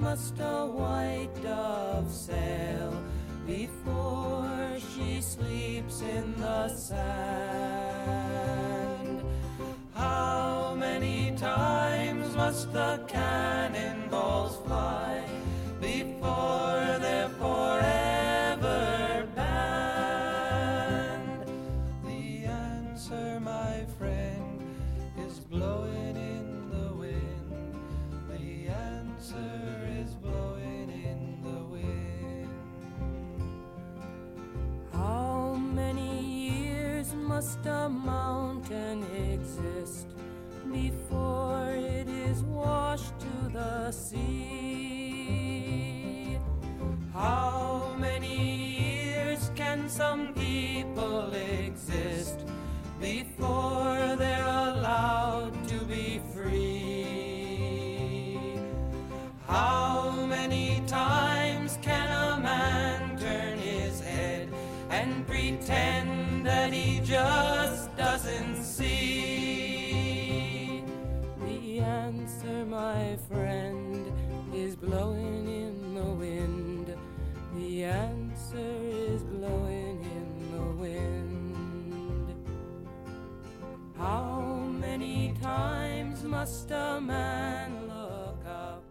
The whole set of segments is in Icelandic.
Must a white dove sail before she sleeps in the sand? How many times must the cannonballs fly before they're must a mountain exist before it is washed to the sea? How many years can some people exist before they're allowed to be free? Must a man look up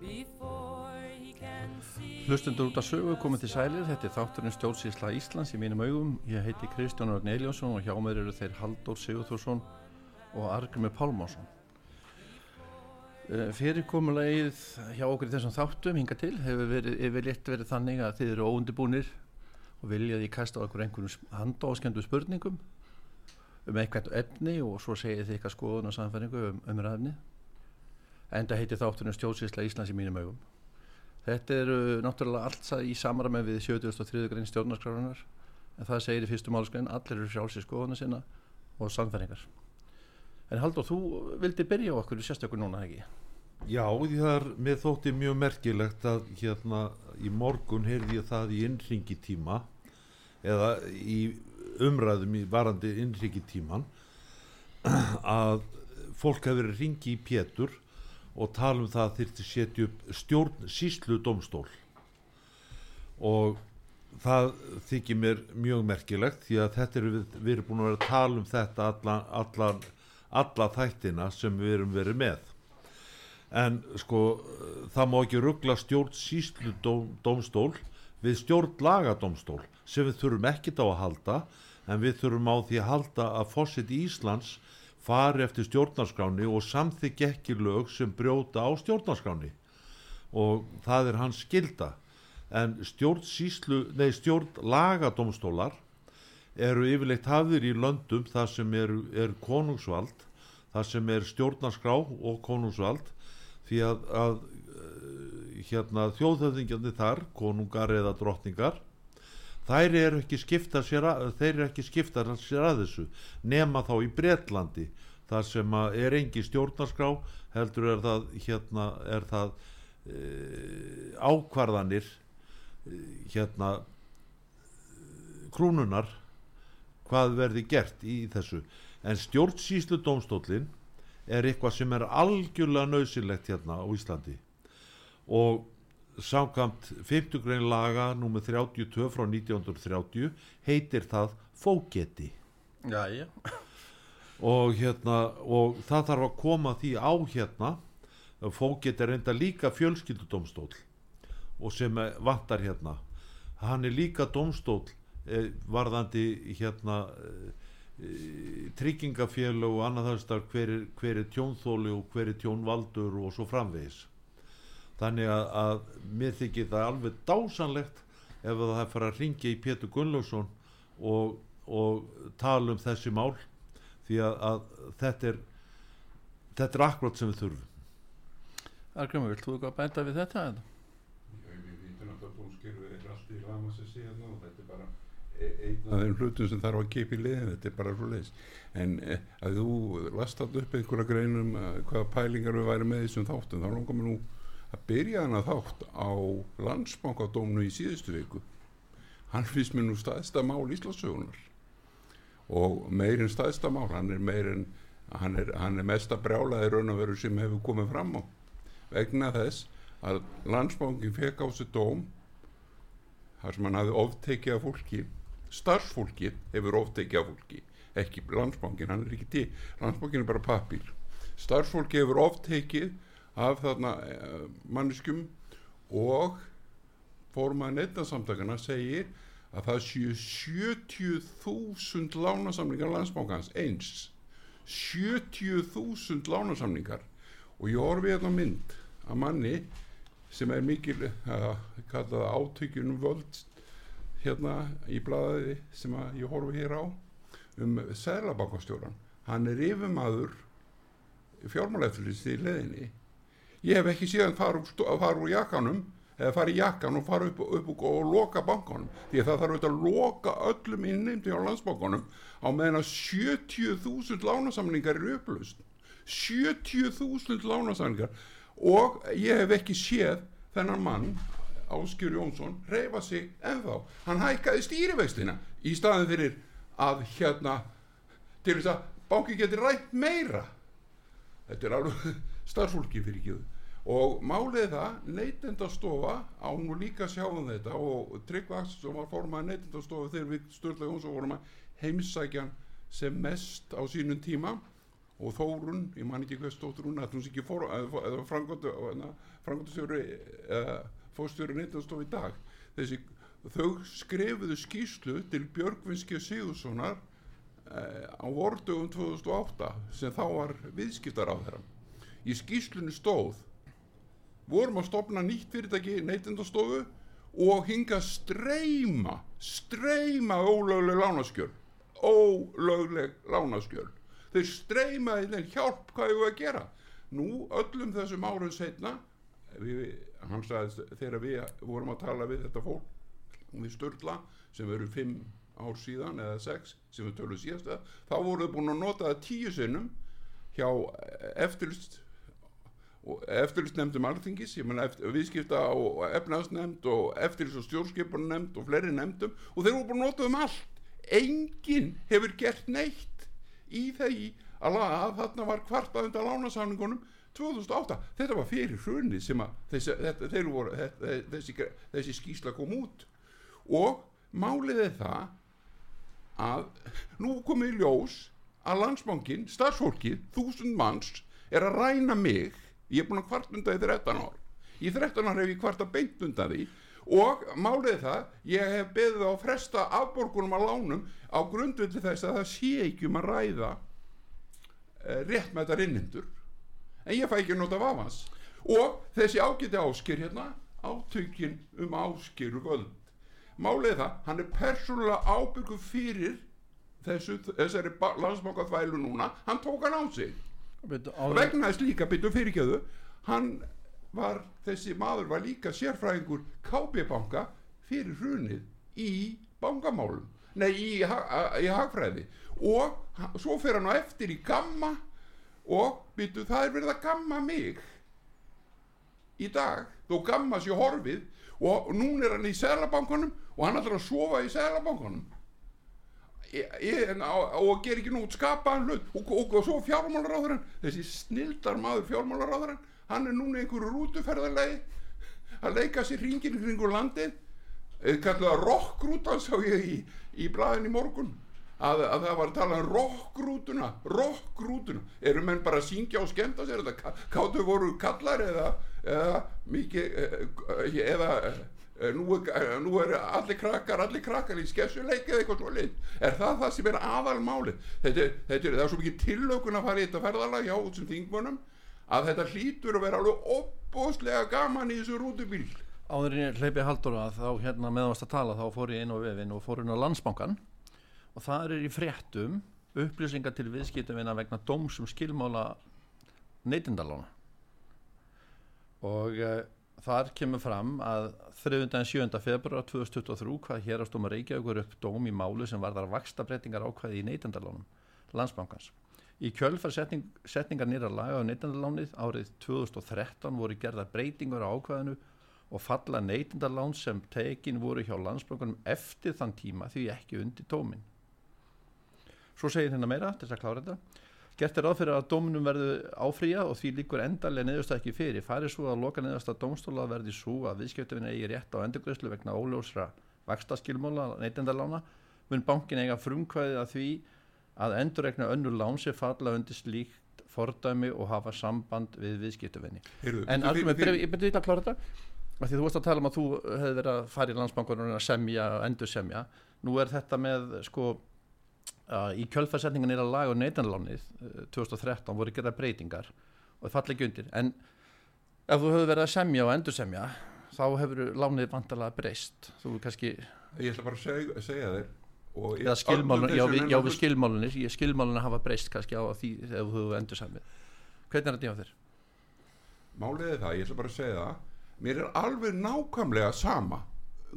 before he can see? Hlustundur út af sögu komið til sælir, þetta er þátturinn stjórnsýsla Íslands í mínum augum. Ég heiti Kristján Örn Eljónsson og hjá mér eru þeir Halldór Sigurþórsson og Argrimur Pálmásson. Fyrirkomulegið hjá okkur í þessum þáttum hinga til hefur verið yfirleitt verið þannig að þið eru óundibúnir og viljaði kasta okkur einhvern handáskendu spurningum um eitthvað efni og svo segið þið eitthvað skoðun og samfæringu um umræðni. Enda heiti þátturinn stjórnsýsla Íslands í mínum augum. Þetta eru náttúrulega allt í samræmi við 73. grein stjórnarskrárunar en það segir í fyrstu málskrein allir eru frjálsir skoðuna sinna og samfæringar. En Haldur, þú vildi byrja á okkur sérstökur núna, ekki? Já, því það er með þótti mjög merkilegt að hérna í morgun heyrði ég það í innringi tíma eða í umræðum í varandi innringi tíman að fólk hefur ringi í pétur og tala um það að þyrfti setja upp stjórn síslu domstól og það þykir mér mjög merkilegt því að þetta er við, við erum búin að vera að tala um þetta alla, alla, alla þættina sem við erum verið með. En sko það má ekki ruggla stjórn síslu dóm, domstól við stjórn lagadómstól sem við þurfum ekkit á að halda en við þurfum á því að halda að fósitt Íslands fari eftir stjórnarskráni og samþykja ekki lög sem brjóta á stjórnarskráni og það er hans skilda en stjórn síslu, nei stjórn lagadómstólar eru yfirleitt hafðir í löndum þar sem er, er konungsvald þar sem er stjórnarskrá og konungsvald því að, að hérna þjóðhöfðingjandi þar konungar eða drottningar þær eru ekki skipta sér að, þeir sér að þessu nema þá í Bretlandi þar sem er engi stjórnarskrá heldur er það hérna er það e, ákvarðanir e, hérna krúnunar hvað verði gert í þessu. En stjórnsýslu domstólinn er eitthvað sem er algjörlega nöðsynlegt hérna á Íslandi og samkvæmt 50 grein laga nr. 32 frá 1930 heitir það fógeti Já, já. og hérna og það þarf að koma því á hérna fógeti er enda líka fjölskyldudómstól og sem eh, vantar hérna hann er líka dómstól eh, varðandi hérna eh, tryggingafélag og annað að hver er, hver er tjónþóli og hver er tjónvaldur og svo framvegis þannig að, að mér þykir það alveg dásanlegt ef það er fara að ringja í Pétur Gunnlaugsson og, og tala um þessi mál því að, að þetta er þetta er akkurat sem við þurfum Argrymur, vilt þú eitthvað bænda við þetta? Já, við vitum að dómskerfið er allt í rama sem sé hérna og þetta er bara e- einn af þeim hlutum sem þarf að keipa í liðin, þetta er bara svo leiðis. En eh, að þú last alltaf upp einhverja greinum uh, hvaða pælingar við væri með í þessum þáttum, þá langar mér nú að byrja hana þátt á landsbankadómnu í síðustu viku. Hann finnst mér nú staðsta mál Íslasögunar og meirinn staðsta mál, hann er meirinn, hann er, hann er mesta brjálaði raun og veru sem hefur komið fram á. Vegna þess að landsbankin fekk á sig dóm þar sem hann hafði oftekið af fólki. Starfsfólki hefur oftekið af fólki ekki landsbankin, hann er ekki til. Landsbankin er bara pappir starfsfólki hefur oftekið af þarna eh, manneskjum og fórmaði neittasamtakana segir að það séu 70.000 lánasamlingar landsbankans eins. 70.000 lánasamlingar og ég horfi hérna á mynd að manni sem er mikil að kalla það átökjunum völd hérna í blaði sem ég horfi hér á um sælabakastjóran hann er yfirmaður fjármálæfðurlist í leðinni ég hef ekki síðan stó- fara úr jakkanum eða fara í jakkan og fara upp, upp og, og loka bankanum. Því að það þarf auðvitað að loka öllum innheimti á landsbankanum á meðan að 70.000 lánasamlingar eru upplust 70.000 lánasamlingar og ég hef ekki séð þennan mann Áskjur Jónsson reyfa sig ennþá. Hann hækkaði stýrivextina í staðin fyrir að hérna til þess að banki geti rætt meira. Þetta er alveg starfsfólki fyrir ekki og málið það neytendastofa á nú líka sjáum þetta og Tryggva Axelsson var formaði neytendastofa þegar við Sturla Jónsson vorum að heimsækjan sem mest á sínum tíma. Og Þórun, ég man ekki hvað stóttur hún að hún sé ekki eða frangotastjóri eða fórstjóri neytendastofa í dag. Þessi, þau skrifuðu skýslu til Björgvinski Sigurssonar eh, á vordugum 2008 sem þá var viðskiptar á þeirra í skýslunni stóð vorum að stopna nýtt fyrirtæki neytendastofu og hinga streyma streyma ólögleg lánaskjöl ólögleg lánaskjöl þeir streyma í þeim hjálp hvað ég að gera. Nú öllum þessum árum setna við, hann sagði þegar við vorum að tala við þetta fólk við Sturla sem veru fimm ár síðan eða sex sem við tölum síðast þá voruð búin að nota það tíu sinnum hjá eftirlust og eftirlitsnefndum alþingis, ég menna eftir, viðskipta og efnaðsnefnd og eftirlits og stjórnskipunnefnd og fleiri nefndum og þeir voru búin að nota um allt. Enginn hefur gert neitt í þegar að, la- að þarna var kvartað undan lánasamningunum 2008, þetta var fyrir hrunni sem að þessi, þetta, voru, þetta, þessi, þessi skýsla kom út. Og málið er það að nú komið í ljós að landsbankin, starfsfólkið, þúsund manns er að ræna mig ég er búin að kvart undan í 13 ár. Í 13 ár hef ég kvart að beint undan því. Og málið það ég hef beðið á fresta afborgunum á lánum á grundvilli þess að það sé ekki um að ræða eh, rétt með þetta innhendur en ég fæ ekki nota vafans og þessi ágæti áskir hérna átökin um áskiru völd málið það, hann er persónulega ábyrgu fyrir þessu, þessari landsbankaþvælu núna. Hann tók hann á sig og vegna þess líka byttu fyrirgjöðu hann var þessi maður var líka sérfræðingur KB banka fyrir hrunið í bankamálum nei í, í hagfræði. Og svo fer hann á eftir í gamma og byttu það er verið að gamma mig í dag þó gamma sér horfið. Og núna er hann í selabankanum og hann ætlar að sofa í á- og ger ekki nú út skapaðan hlut. Og, og, og svo fjármálaráðurinn þessi snildar maður fjármálaráðurinn hann er núna einhverju rútuferðarlegi að leika sér hringin kringur landið. Eh, kallaða rockrútan sá ég í, í blaðin í morgun. Að, að það var að tala um rockrútuna rockrútuna, eru menn bara að syngja og skemmta sér þetta, káttu voru kallar eða, eða mikið eh, eða eh, nú er, eh, nú er allir krakkar, allir krakkar í skessuleik eða eitthvað svo lit er það það sem er aðalmáli þetta, þetta er, það er svo mikið tillökun að fara í þetta ferðalag hjá þessum þingmönnum að þetta hlýtur að vera alveg opbóðslega gaman í þessu rútubíl. Áður ég hleypi haldur að þá hérna meðanvast að tala þá fór ég inn á vefin og fór inn á landsbankan og það er í fréttum upplýsingar til viðskiptavina vegna dóms um skilmála neytindalána og uh, þar kemur fram að 37. februar 2023 hvað hérastóma Reykjavíkur upp dóm í málu sem varðar vaksta breytingar ákvæði í neytindalánum landsbankans Í kjölfar setning, setningar nýra laga á neytindalánið árið 2013 voru gerðar breytingar á ákvæðinu og falla neytindalán sem tekin voru hjá landsbankunum eftir þann tíma því ekki undir dómin. Svo segir hérna meira til þess að klára þetta. Gert er ráð fyrir að dóminum verðu áfrýja og því líkur endarlega neðursta ekki fyrir. Farið svo að loka neðursta dómstóla verði svo að viðskiptufin eigi rétt á endurgræslu vegna óljósra vakstaskilmóla neytindalána mun bankin eiga frumkvæðið að því að endurregna önnur lán sem falla undir slíkt fordæmi og hafa samband við viðskiptufinni. Heyrðu, En alveg, fyrir- ég byrði að klára þetta því þú varst að tala um að þú hefði verið að fara í landsbankunum að semja og endur semja nú er þetta með sko í kjölfarsetningan er að laga og neytanlánið uh, 2013 voru gerða breytingar og það falla ekki undir. En ef þú hefði verið að semja og endur semja þá hefur lánið vantarlega breyst. Þú kannski, ég ætla bara að segja, segja þér ég- skilmálun já, við, já við skilmálunir ég skilmálunir hafa breyst kannski á því ef þú hefur endur semið hvernig er þetta hjá þér? Málið er það, ég ætla bara að segja það Mér er alveg nákvæmlega sama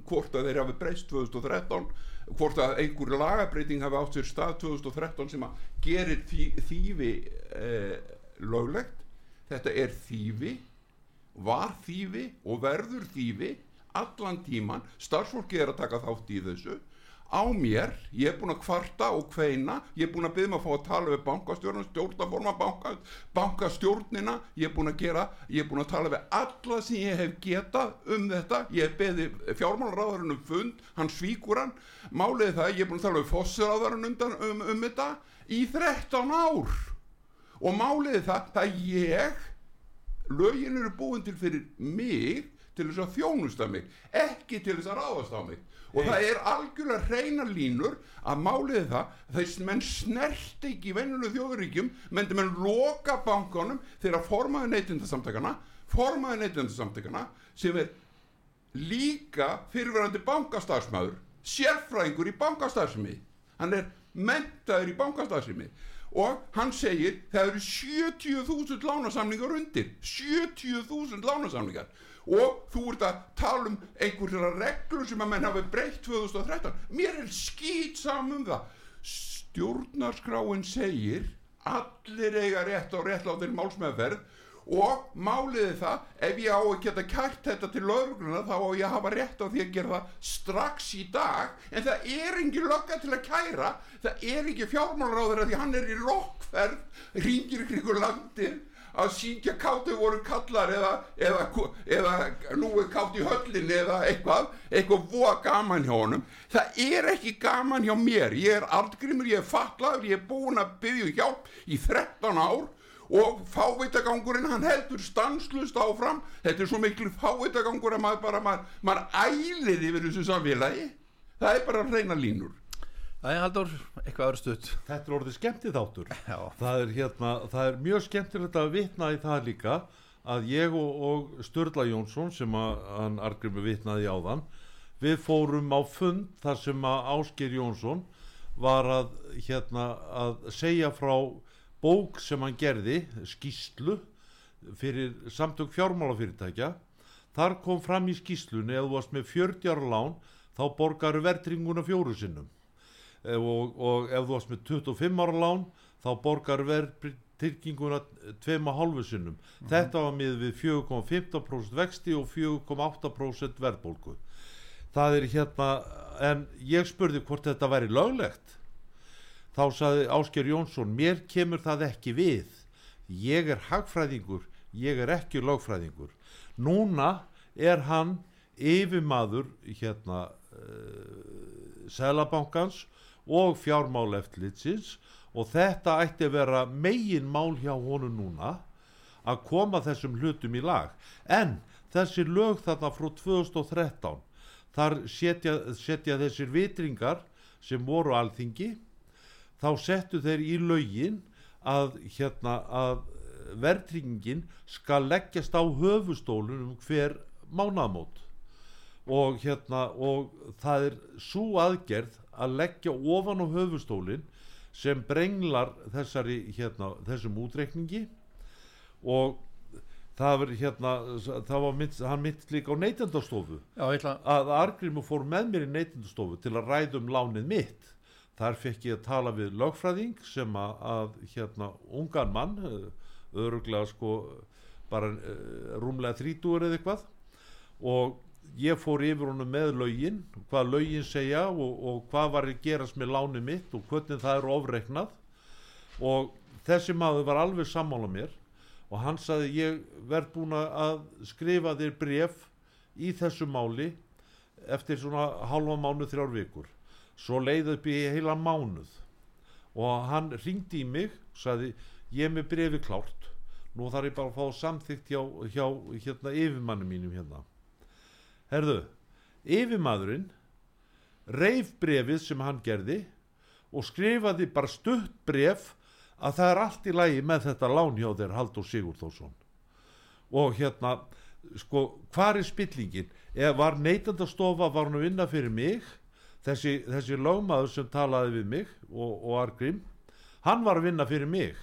hvort að þeir hafi breyst 2013 hvort að einhver lagabreiting hafi átt sér stað 2013 sem að gerir þý, þýfi eh, löglegt. Þetta er þýfi var þýfi og verður þýfi allan tíman starfsfólki er að taka þátt í þessu á mér, ég er búin að kvarta og kveina, ég er búin að byggja mig að fá að tala við bankastjórnum, stjórnaforma banka, bankastjórnina, ég er búin að gera ég er búin að tala við alla sem ég hef getað um þetta, ég hef beðið fjármálaráðurinn um fund, hann svíkur hann. Málið það, ég er búin að tala við fósiráðurinn um, um, um þetta í 13 ár. Og málið það, það ég lögin eru búin til fyrir mig til þess að þjónusta mig ekki til þess að ráðast á mig og það er algjörlega hreina línur að málið er það þess menn snert ekki í venjulegu þjóðuríkjum menn menn loka bankanum þegar formaði neytindasamtakana formaði neytindasamtakana sem er líka fyrirverandi bankastarfsmæður sérfræðingur í bankastarfsemi. Hann er mentaður í bankastarfsemi. Og hann segir það eru 70.000 lánasamningar undir 70.000 lánasamningar og þú ert að tala um einhverjara reglur sem að menn hafi breytt 2013 mér er skýt saman um það. Stjórnarskráin segir allir eiga rétt á réttlátir málsmeðferð og málið er það ef ég á að geta kært þetta til lögregluna þá á ég að hafa rétt á því að gera það strax í dag. En það er engin lögga til að kæra. Það er ekki fjármálaráður að því hann er í rokkferð ringir ykkur landið að síkja kátu voru kallar eða, eða, eða nú er kátt í höllinni eða eitthvað eitthvað voða gaman hjá honum. Það er ekki gaman hjá mér. Ég er artgrimur, ég er fatlaður, ég er búin að byggja um hjálp í 13 ár og fávitagangurinn hann heldur stanslust áfram. Þetta er svo miklu fávitagangur að maður bara maður, maður ælir yfir þessu samfélagi. Það er bara reyna línur Það er Haldur, eitthvað öðru stutt. Þetta er orðið skemmtið þáttur það er, hérna, það er mjög skemmtilegt að vitna í það líka að ég og, og Sturla Jónsson sem að hann Argrimur vitnaði í áðan við fórum á fund þar sem að Ásker Jónsson var að, hérna, að segja frá bók sem hann gerði skýslu fyrir samtök fjármálafyrirtækja. Þar kom fram í skýslunni ef þú varst með 40 ára lán þá borgaru verðringuna fjóru sinnum og, og ef þú varst með 25 ára lán þá borgar verðtrygginguna 2,5 sinnum. Þetta var með við 4,15% vexti og 4,8% verðbólgu. Það er hérna en ég spurði hvort þetta væri löglegt. Þá saði Ásker Jónsson mér kemur það ekki við. Ég er hagfræðingur ég er ekki lögfræðingur. Núna er hann yfirmaður hérna uh, Sælabankans og fjármál eftirlitsins og þetta ætti að vera megin mál hjá honum núna að koma þessum hlutum í lag. En þessi lög þarna frá 2013 þar setja, setja þessir vitringar sem voru alþingi þá settu þeir í lögin að hérna að verðtryggingin skal leggjast á höfustólun um hver mánamót og hérna og það er svo aðgerð að leggja ofan á höfustólin sem brenglar þessari hérna þessum útreikningi. Og það var hérna það var mynd, hann mynd líka á neytendastofu. Að Argrímur fór með mér í neytendastofu til að ræða um lánið mitt. Þar fekk ég að tala við lögfræðing sem að, að hérna ungan mann öruglega sko bara uh, rúmlega þrítúur eða eitthvað. Og ég fór yfir honum með lögin hvað lögin segja og, og hvað var að gerast með lánið mitt og hvernig það er ofreiknað. Og þessi maður var alveg sammála mér og hann saði ég verð búin að skrifa þér bref í þessu máli eftir svona halva mánuð þrjár vikur. Svo leið upp í heila mánuð og hann ringdi í mig saði ég er með brefi klárt. Nú þarf ég bara að fá samþygt hjá, hjá hérna yfirmanni mínum hérna herðu yfirmaðurinn reif brefið sem hann gerði og skrifaði bara stutt bref að það er allt í lagi með þetta lán hjá þér Haldur Sigurþórsson. Og hérna sko hvar er spillingin? Eða var neytandastofa var hann að vinna fyrir mig? Þessi, þessi lögmaður sem talaði við mig og, og Argrim hann var að vinna fyrir mig.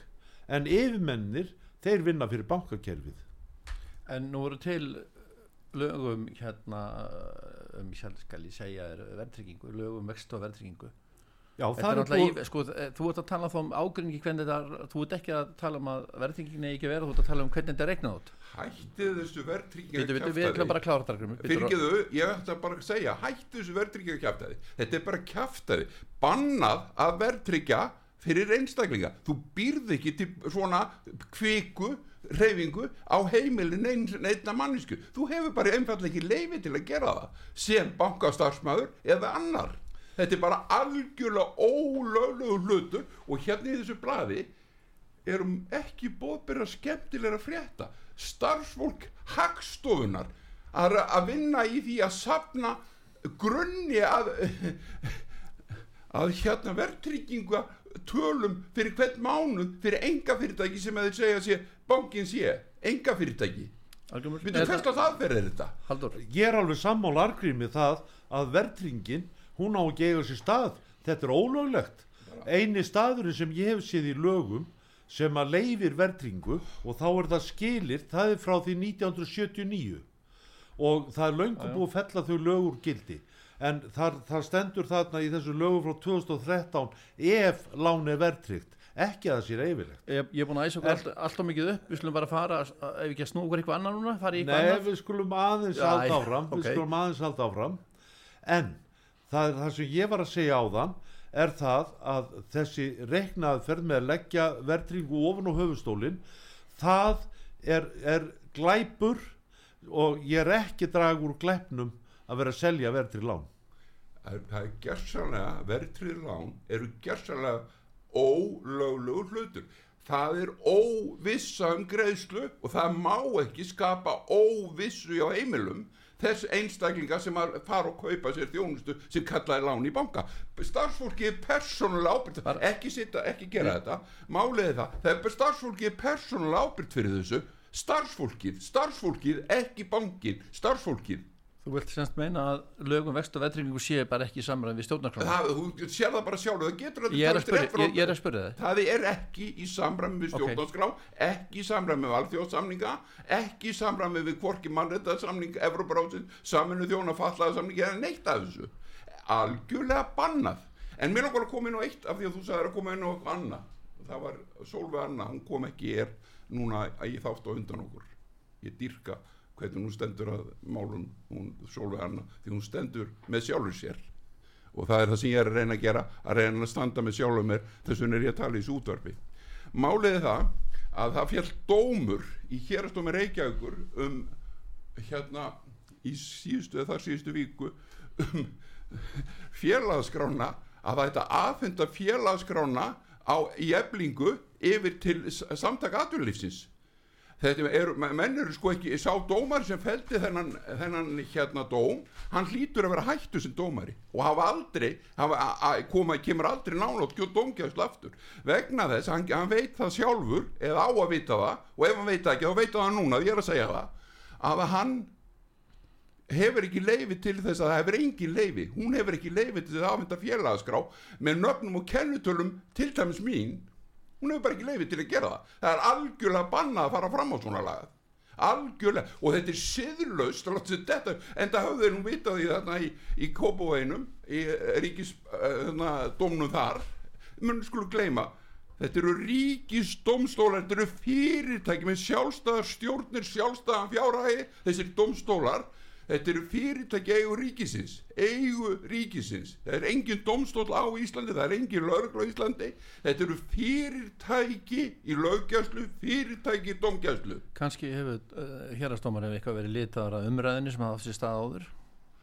En yfirmennir þeir vinna fyrir bankakerfið. En nú voru til lögum hérna um, sjálf skal ég segja er verðtryggingu, lögum vext og verðtryggingu. Já er búið í- sko, eh, þú ert að tala þá um ágringi hvernig þetta, þú ert ekki að tala um að verðtryggingin er ekki að vera, þú ert að tala um hvernig þetta er reiknað út. Hættið þessu bara að Arngrímur. Bíddu, Fyrirgeðu, ég ætla bara að segja hættið þessu verðtryggingar kjáftæði þetta er bara kjáftæði bannað að verðtryggja fyrir einstaklinga. Þú býrð ekki til svona kviku reyfingu á heimilin einna mannisku þú hefur bara einfallega ekki leifi til að gera það sem bankastarfsmæður eða annar. Þetta er bara algjörlega ólöglegu hlutur og hérna í þessu blaði erum ekki bóðbyrra skemmtilega frétta. Starfsfólk hagstofunar að, að vinna í því að safna grunni að að hérna verðtrygginga tölum fyrir hvern mánuð fyrir enga fyrirtæki sem að þeir segja sé bankin sé, enga fyrirtæki Við þú er hverslega það fyrir þetta? Haldur, ég er alveg sammála Argrími það að verðringin hún á ekki eiga sér stað. Þetta er ólöglegt. Eini staðurinn sem ég hef séð í lögum sem að leifir verðringu og þá er það skilir það er frá því 1979 og það er löngu Já, já. búið að fella þau lögur gildi en þar, þar stendur þarna í þessu lögu frá 2013 ef lán er verðtryggt ekki að það sér eifilegt ég, ég er búin að æsa okkur Er- allt, allt og mikið upp. Við slum bara fara, ef ekki að snúa okkur eitthvað annað núna eitthvað Nei, annað. við skulum aðeins halda já, áfram ok. við skulum aðeins halda áfram. En það, er það sem ég var að segja áðan er það að þessi reiknaðferð með að leggja verðringu ofan á höfustólin það er, er glæpur og ég er ekki drag úr glæpnum að vera að selja verðri lán. Það er, það er gersanlega verðtrið lán eru gersanlega ólöglegur hlutur. Það er óvissa um greiðslu og það má ekki skapa óvissu á heimilum þess einstaklinga sem að fara og kaupa sér þjónustu sem kallaði lán í banka. Starfsfólki er persónulega ábyrgt. Ekki, sitta, ekki gera þetta. Málið er það, það er starfsfólki er persónulega ábyrgt fyrir þessu starfsfólkið, starfsfólkið ekki bankin, starfsfólkið þú vilt semst meina að lögum vext og verðtryggingu sé bara ekki í samræðum við stjórnarkláma það, þú sér það bara sjálf það getur að frá- ég, er að spyrja þig. Það er ekki í samræmi við stjórnarskrá ekki í samræmi við alþjóðsamninga ekki í samræmi við hvorki mannréttasamning Evróbrásin, saminu þjóna fallaða samningi eða neitt af þessu. Algjörlega bannað. En mér langar að koma inn á eitt af því að þú sagðir að koma inn á annað. Það var Solveig Anna, hún kom ekki er núna hvernig hún stendur að málun hún Solveig Anna því hún stendur með sjálfur sér. Og það er það sem ég er að reyna að gera að reyna að standa með sjálfum mér þess vegna er ég að tala í þessu útvarpi. Málið er það að það fjall dómur í hérastómi Reykjavíkur um hérna í síðustu eða þar síðustu viku um félagskrána að það ætti að aðfenda félagskrána á, í eblingu yfir til samtaka atvinnulífsins þetta er, menn eru sko ekki sá dómar sem feldi þennan, þennan hérna dóm, hann hlýtur að vera hættu sem dómari og hafa aldrei hafa, koma, kemur aldrei nálátt kjótt dómkjæðslu aftur. Vegna þess, hann, hann veit það sjálfur eða á að vita það og ef hann veit það ekki þá veit það núna, því ég er að segja það að hann hefur ekki leifi til þess að það hefur engin leifi hún hefur ekki leifi til þess að afhenda félagaskrá með nöfnum og kennutölum til dæmis mín hún hefur bara ekki leifi til að gera það. Það er algjörlega bannað að fara fram á svona lagað algjörlega. Og þetta er siðlaust en það þeir nú vitað í þarna í, í Kópaveinum í ríkisdómnum þar. Mun skulum gleyma þetta eru ríkisdómstólar þetta eru fyrirtæki með sjálfstæðar stjórnir sjálfstæðan fjárhægi þessir dómstólar þetta eru fyrirtæki eigu ríkisins eigu ríkisins. Það er engin domstól á Íslandi það er engin lögregl á Íslandi. Þetta eru fyrirtæki í löggæslu fyrirtæki í domgæslu Kanski hefur uh, hérastómar hefur eitthvað verið litaður af umræðinu sem hafa sér stað áður?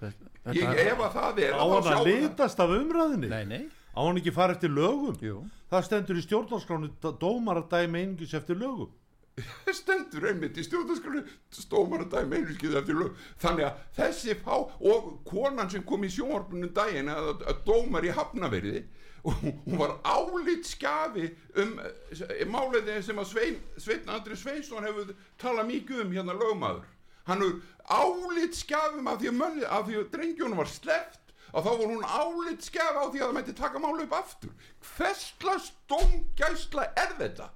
Þetta- ég ef að það er á hann að litast af umræðinni Nei, nei, á hann ekki fara eftir lögum? Jú. Það stendur í stjórnarskránu dómar að dæmi einingis eftir lögum stendur einmitt í stjórnarskránu stómar að dæmi einskið eftir lög. Þannig að þessi fá og konan sem kom í sjónvarpunum daginn að, að dómar í hafnaverði og hún var álit skafi um eh, máliði sem að Svein, Svein Andri Sveinsson hefur talað mikið um hérna lögmaður. Hann hefur álit skafum af því að, að drengjónum var sleppt að þá var hún álit skaf á því að það mætti taka málu upp aftur. Hversla stómgæsla er þetta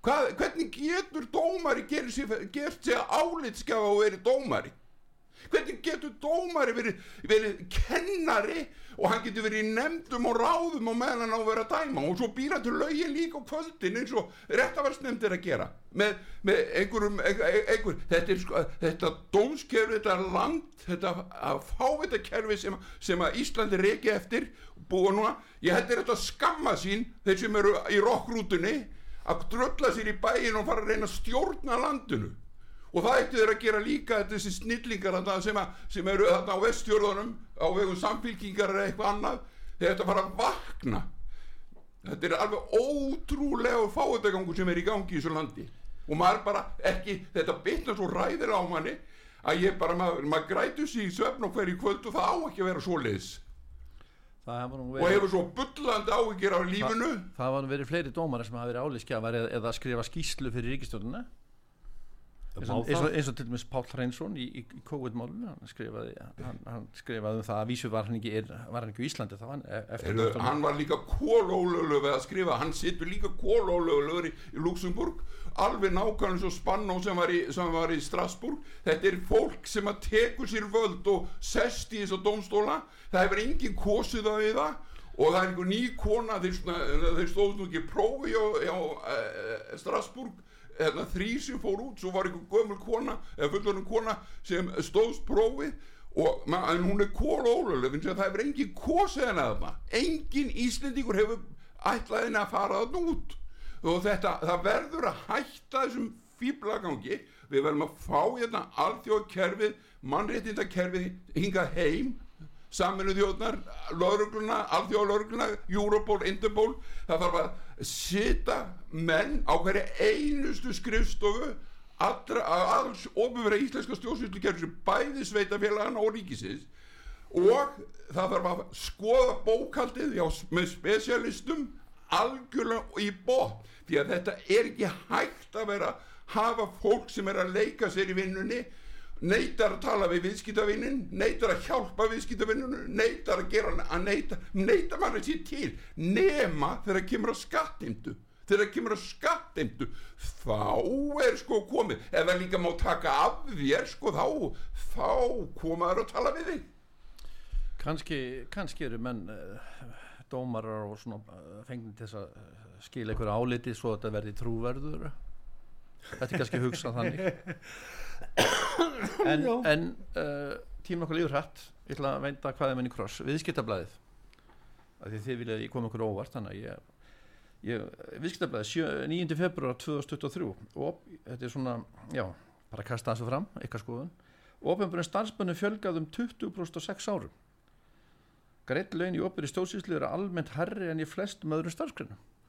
Hvað, hvernig getur dómari gert sér, álitskafa og verið dómari? Hvernig getur dómari verið, verið kennari og hann getur verið í nefndum og ráðum og meðan hann á að vera að dæma? Og svo býra til lögin líka á kvöldin eins og réttafarsnefnd er að gera. Með, með einhverjum einhver, einhver, þetta er sko, þetta dómskerfi þetta að fá þetta kerfi sem, sem að Íslandi reki eftir búa núna, ég er þetta skamma sín þeir sem eru í rockrútunni að drölla sér í bæin og fara að reyna að stjórna landinu. Og það ættu þeir að gera líka þessi snillingar sem, að, sem eru þarna á vestjörðunum á vegum samfélkingar eða eitthvað annað þeir ættu að fara að vakna. Þetta er alveg ótrúlega fáutagangur sem er í gangi í þessu landi. Og maður bara ekki þetta bitna svo ræðir á manni að ég bara, maður, maður grætu sig í svefn og hverju kvöld og það á ekki að vera svoleiðis. Það nú og verið hefur svo bullandi áhyggjur af lífinu. Það hafa nú verið fleiri dómar sem hafa verið álískjafar eða, eða skrifa skýslu fyrir ríkistjórnuna eins og, eins, og, það? eins og til dæmis Páll Hreinsson í, í, í COVID-málunum hann skrifaði, hann, hann skrifaði um það að vísu var hann ekki, er, var hann ekki í Íslandi þá hann e- eftir Heyrðu, dómstólinn. hann var líka kólólölu við að skrifa, hann situr líka kólólölu í, í Luxemburg alveg nákvæmlega svo Spannó sem var, í, sem var í Strasbourg þetta er fólk sem að tekur sér völd og sest í þessu dómstóla það hefur engin kosið það við það og það er einhver ný kona þeir, svona- þeir stóðu nú ekki prófi á, á e, Strasbourg hérna, þrý sem fór út svo var einhver gömul kona eða fullorinn kona sem stóðst prófið og en hún er kólóluleg en það hefur engin kosið henni að þarna. Engin Íslendingur hefur ætlað henni að fara þarna út. Og þetta, það verður að hætta þessum fýblagangi við verðum að fá hérna alþjóðkerfið mannréttindakerfið hingað heim. Saminu þjóðnar, laurugluna alþjóðlaurugluna, Europol, Interpol. Það þarf að sita menn á hverja einustu skrifstofu allra, alls ofurvera íslenska stjórnsýslukerfi sem bæði sveitafélagana og ríkisins. Og það þarf að skoða bókaldið já, með spesialistum algjörlega í bótt því að þetta er ekki hægt að vera hafa fólk sem er að leika sér í vinnunni neytar að tala við viðskiptavinnin neytar að hjálpa viðskiptavinninu neytar að gera að neyta neytar mann að sé til nema þegar kemur að skattimdu þegar kemur að skattimdu þá er sko komið. Það líka má taka af þér sko þá þá komaður að tala við þig. Kannski, kannski eru menn uh, dómarar og svona uh, fengni til að uh, skila einhverju áliti svo að þetta verði trúverður. Þetta er kannski hugsað þannig en, en uh, tíma okkur líður hrætt ég ætla að veinda hvað er menn í kross. Viðskiptablaðið. Því þið viljaði koma okkur óvart þannig að ég, ég viðskiptablaðið 9. februar 2023 og þetta er svona já, bara að kasta þessu fram, eitthvað skoðun. Ópenbjörn starfsmönnum fjölgað um 20% á 6 árum. Greitt laun í opinni stóðsýslu eru almennt herri en í flestum öðrum starfsgreinum. Já,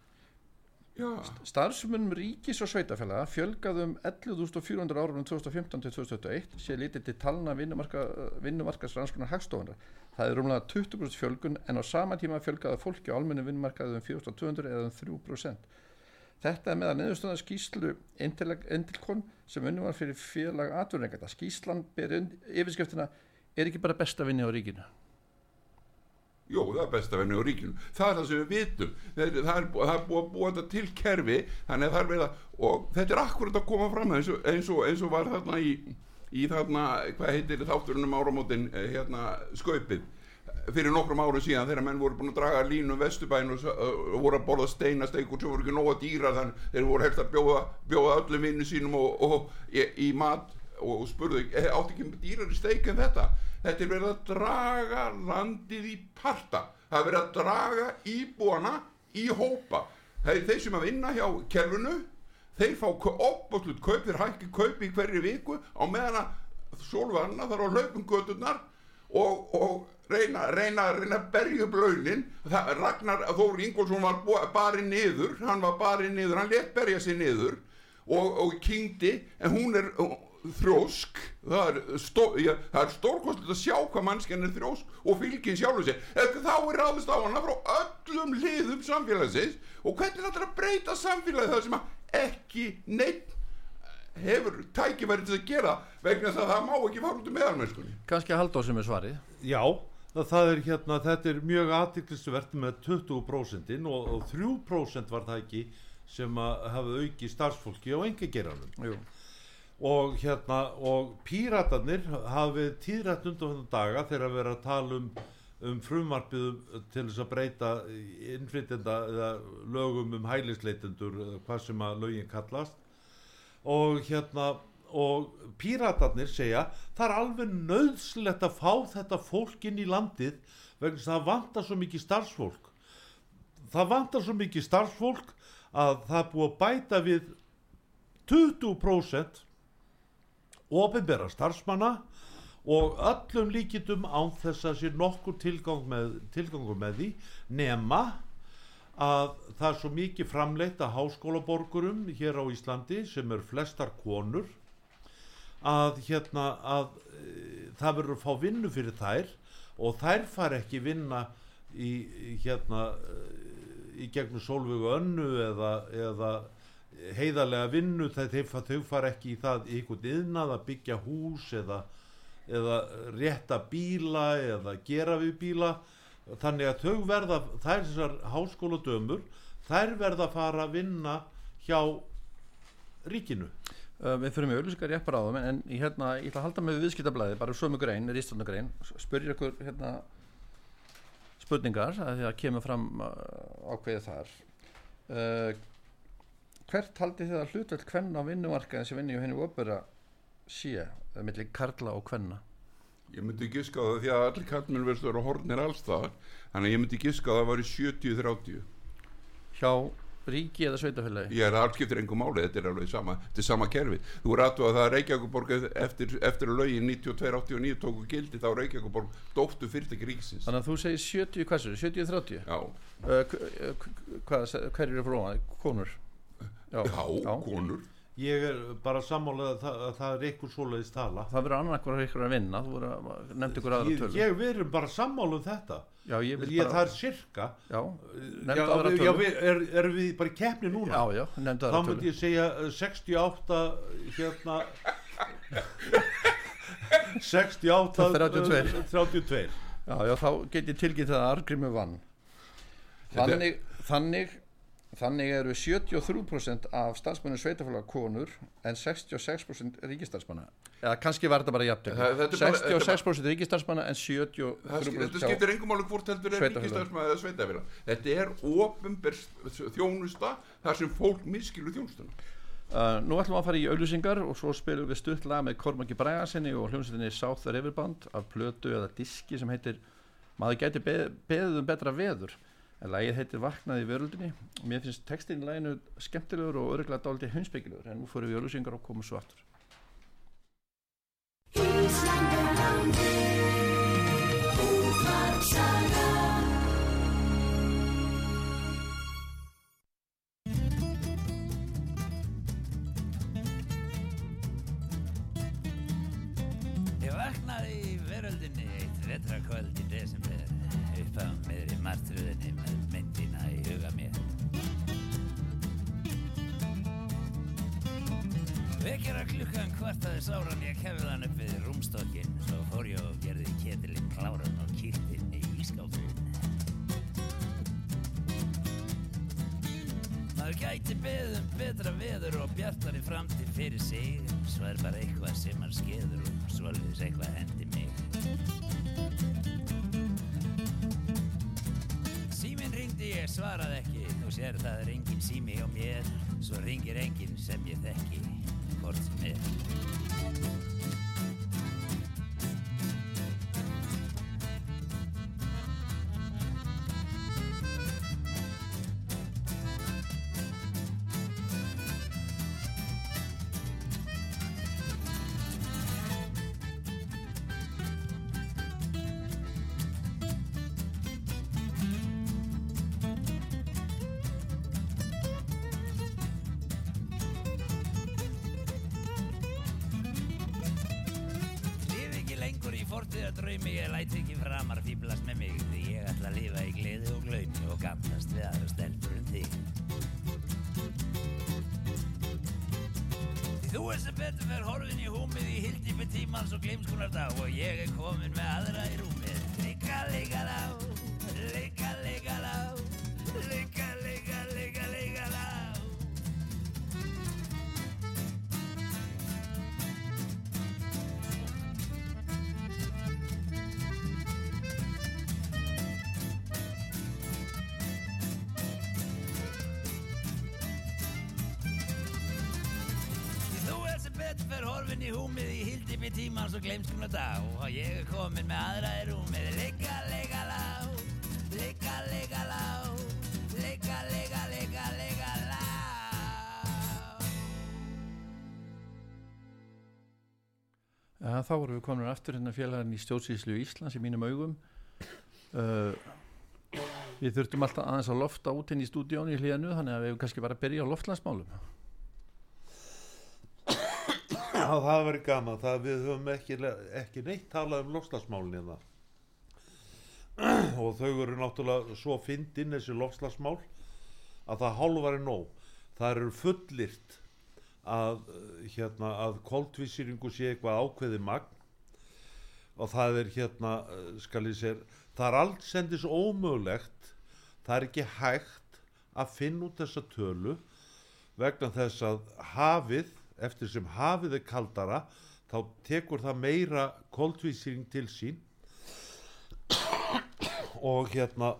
Starfsmunum ríkis og sveitafélaga fjölgaði um 11.400 árunum 2015 til 2021 sé litið til talna vinnumarka, vinnumarkasrannskunar hagstofunar. Það er rúmlega 20% fjölgun en á sama tíma fjölgaði fólki á almennu vinnumarkaði um 4.200 eða um 3%. Þetta er meðan neðustöða skýslu Intilkon sem unnum var fyrir félag atvinningata. Skýslan ber yfirskriftina er ekki bara besta vinni á ríkinu. Jó, það er besta venni á ríkinu. Það er það sem við vitum. Það er, það er, það er búið að búa þetta til kerfi, þannig að það er verið að, og þetta er akkurat að koma fram eins og, eins og, eins og var þarna í, í þarna, hvað heitir þátturinn um áramótin, eh, hérna, skaupið fyrir nokkrum árum síðan þegar menn voru búin að draga línu um vesturbæn og, og voru að borða steinasteik og svo voru ekki nóga dýra þannig þeir voru helst að bjóða, bjóða öllum vinnu sínum og, og í, í mat og spurðu, "Eh, átti ekki dýrari steik en þetta? Þetta er verið að draga landið í parta. Það er verið að draga íbúana í hópa. Þeir, þeir sem að vinna hjá kerfinu þeir fá opbúslut kaup þeir hækki kaup í hverju viku á meðan að sólvarna þarf að hlaupum göturnar og, og reyna, reyna, reyna að berja upp launin. Það, Ragnar Þór Ingólfsson var barinn niður hann var barinn niður, hann let berja sig niður og, og kyngdi en hún er þrjósk það er, stó, er stórkostlega að sjá hvað mannskjarn er þrjósk og fylgin sjálfur sér eða þá er ráðist á hana frá öllum liðum samfélagsins og hvernig þetta er að breyta samfélagi það sem að ekki neitt hefur tækifæri til að gera vegna þess að það má ekki fara út um meðalmennskunni Kanski að halda á sem er svarið. Já, það, er hérna, þetta er mjög aðtiklisvert með 20% og, og 3% var það ekki sem að hafa auki starfsfólki á engageranum Jú. Og hérna og píratarnir hafi tíðrætt undan þetta daga þegar að vera að tala um, um frumarpið um- til þess að breyta innflytjenda eða lögum um hælisleitendur hvað sem að lögin kallast. Og hérna og píratarnir segja það er alveg nöðslegt að fá þetta fólk inn í landið vegna þess að það vantar svo mikið starfsfólk. Það vantar svo mikið starfsfólk að það búið að bæta við 20% ofinbera starfsmanna og öllum líkitum án þess að sé nokkur tilgang með, tilgangur með því nema að það er svo mikið framleitt að háskólaborgurum hér á Íslandi sem eru flestar konur að hérna að e, það verður að fá vinnu fyrir þær og þær far ekki vinna í hérna e, í gegnum sólvögu önnu eða, eða heiðarlega vinnu þegar þau far ekki í það í einhvern yðnað að byggja hús eða, eða rétta bíla eða gera við bíla. Þannig að þau verða þær þessar háskóladömur þær verða að fara að vinna hjá ríkinu. Uh, við fyrir með auðlýsingar rétt bara á þeim en, ég, hérna, ég ætla að halda með við viðskiptablaði bara sömu grein, rístofna grein. Spyrir ykkur hérna, spurningar að því að kemur fram uh, ákveðið þar. Uh, hvert haldið þið að hlutvöld kvenna á vinnumarkaðin sem vinni og henni opera sé, það milli karla og kvenna? Ég myndi giska á það því að allir kallmenn verðst að vera hornir allstaðar þannig að ég myndi giska á það að það var 70-30 hjá ríki eða sveitafélagi Ég er að skiptir engum máli, þetta er alveg sama þetta er sama kerfi. Þú er aðtöða að það að Reykjavíkuborg eftir, eftir lögin 92-89 tóku gildi þá Reykjavíkuborg dóttu fyrirtæki ríkisins. Þannig að þú segir 70, hvað sér, 70-30 Já, uh, hv- hv- hvað, hver eru frá konur já, já, konur. Ég er bara sammálað að, það- að það er einhver svoleiðis tala. Það verður annar eitthvað ykkur að vinna þú nefndi ykkur aðra ég, tölu ég verður bara sammála um þetta. Já, ég vil ég, bara það er sirka. Já, já, nefndi aðra við- já, við, er, erum við bara í keppni núna? Já, já, nefndi þá aðra myndi tölu ég segja uh, 68 hérna 68 32. uh, 32 já, já, þá get ég tilgið það að Argrimu vann. Þannig, þannig þannig eru 73% af starfsmönnum sveitafélag konur en 66% ríkistarfsmanna eða kannski var þetta bara jafn Það- þetta er bara- 66% ríkistarfsmanna en Það sk- 73% Þetta skiptir engum máli hvort heldur er ríkistarfsmaður eða sveitafélag Þetta er ofinber þjónusta þar sem fólk miskilur þjónustuna. Uh, nú ætlum við að fara í auðlýsingar og svo spilum við stutt lag með Kormaki Bræðarsinni og hljómsveitinni South Riverband af plötu eða diski sem heitir maður gæti beð, beðið um betra veður en lægið heitir Vaknaði vöröldinni og mér finnst textin í læginu skemmtilegur og örgulega dálítið heimsbyggilegur en nú fórum við ölusingar og komum svo aftur. Íslandurlandi útvarpsaga Ég vaknaði í veröldinni eitt vetraköld Vekjara klukkan kvartaði sáran ég kefði hann upp við rúmstokkin svo fór ég og gerði ketilinn kláran og kýrtinn í ískápin. Maður gæti beðið um betra veður og bjartari framtíð fyrir sig. Svo er bara eitthvað sem maður skeður og svolítið eitthvað hendi mig. Síminn ringdi ég svaraði ekki. Þú sér það er engin sími hjá mér. Svo ringir engin sem ég þekki Hvort fortíða draumi Ég læt ekki framar fýblast með mig Því ég ætla að lifa í gleði og glaumi Og gamnast við aðra stelpur en þig. Því þú er sem betur fer horfin í húmið Í hildipi tímans og gleimskunar dag Og ég er komin með aðra í rúmið horfin í húmið í hildipi tímans og gleimskumna dag og ég er komin með aðra í rúmið. Ligga, ligga, lá Ligga, ligga, lá Ligga, ligga, ligga, ligga, lá Ja, þá vorum við komin aftur hérna félagarinn í stjórnsýslu Íslands í mínum augum. Uh, Við þurftum alltaf aðeins að lofta út inn í stúdíónu í hlíðanu þannig að við hefum kannski bara að byrja á loftlandsmálum það verið gaman, það við höfum ekki, ekki neitt talað um lofslagsmálin hérna. og þau eru náttúrulega svo fyndin þessi lofslagsmál að það hálfari nóg. Það eru fullirt að, hérna, að koltvísýringu sé eitthvað ákveði magn og það er hérna, skal ég sér, það er allt sendis ómögulegt, það er ekki hægt að finna út þessa tölu vegna þess að hafið, eftir sem hafið er kaldara, þá tekur það meira koltvísýring til sín. Og hérna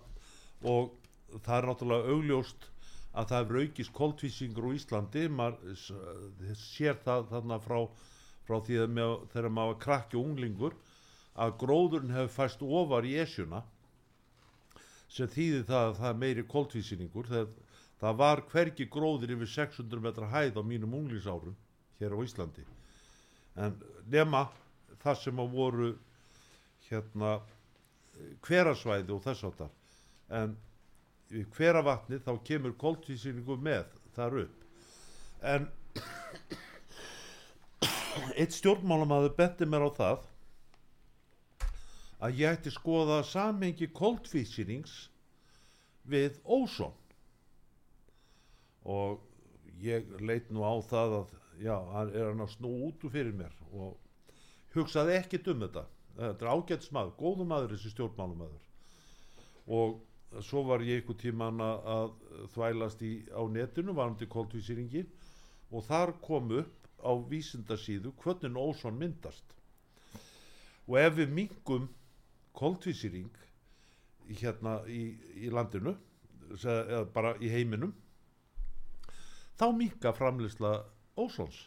og það er náttúrulega augljóst að það hefur aukist koltvísýringur á Íslandi. Maður s- sér það þarna frá, frá því að með, þegar maður krakki unglingur að gróðurinn hefur fæst ofar í esjuna sem þýðir það að það er meiri koltvísýringur. Þegar það var hvergi gróður yfir 600 metra hæð á mínum unglingsárum hér á Íslandi. En nema það sem að voru hérna hverasvæði og þess áttar en í hveravatni þá kemur koltvísýringu með þar upp. En eitt stjórnmálamaður betti mér á það að ég ætti skoða samengi koltvísýrings við ósón og ég leit nú á það að já, hann er hann að snú út úr fyrir mér og hugsaði ekkit um þetta. Þetta er ágætt maður, góðu maður þessi stjórnmálumadur og svo var ég einhver tíman að, að þvælast í, á netinu varandi koltvísýringin og þar kom upp á vísindasíðu hvernig ósón myndast. Og ef við mingum koltvísýring í hérna í, í landinu eða bara í heiminum þá minga framleysla ósons.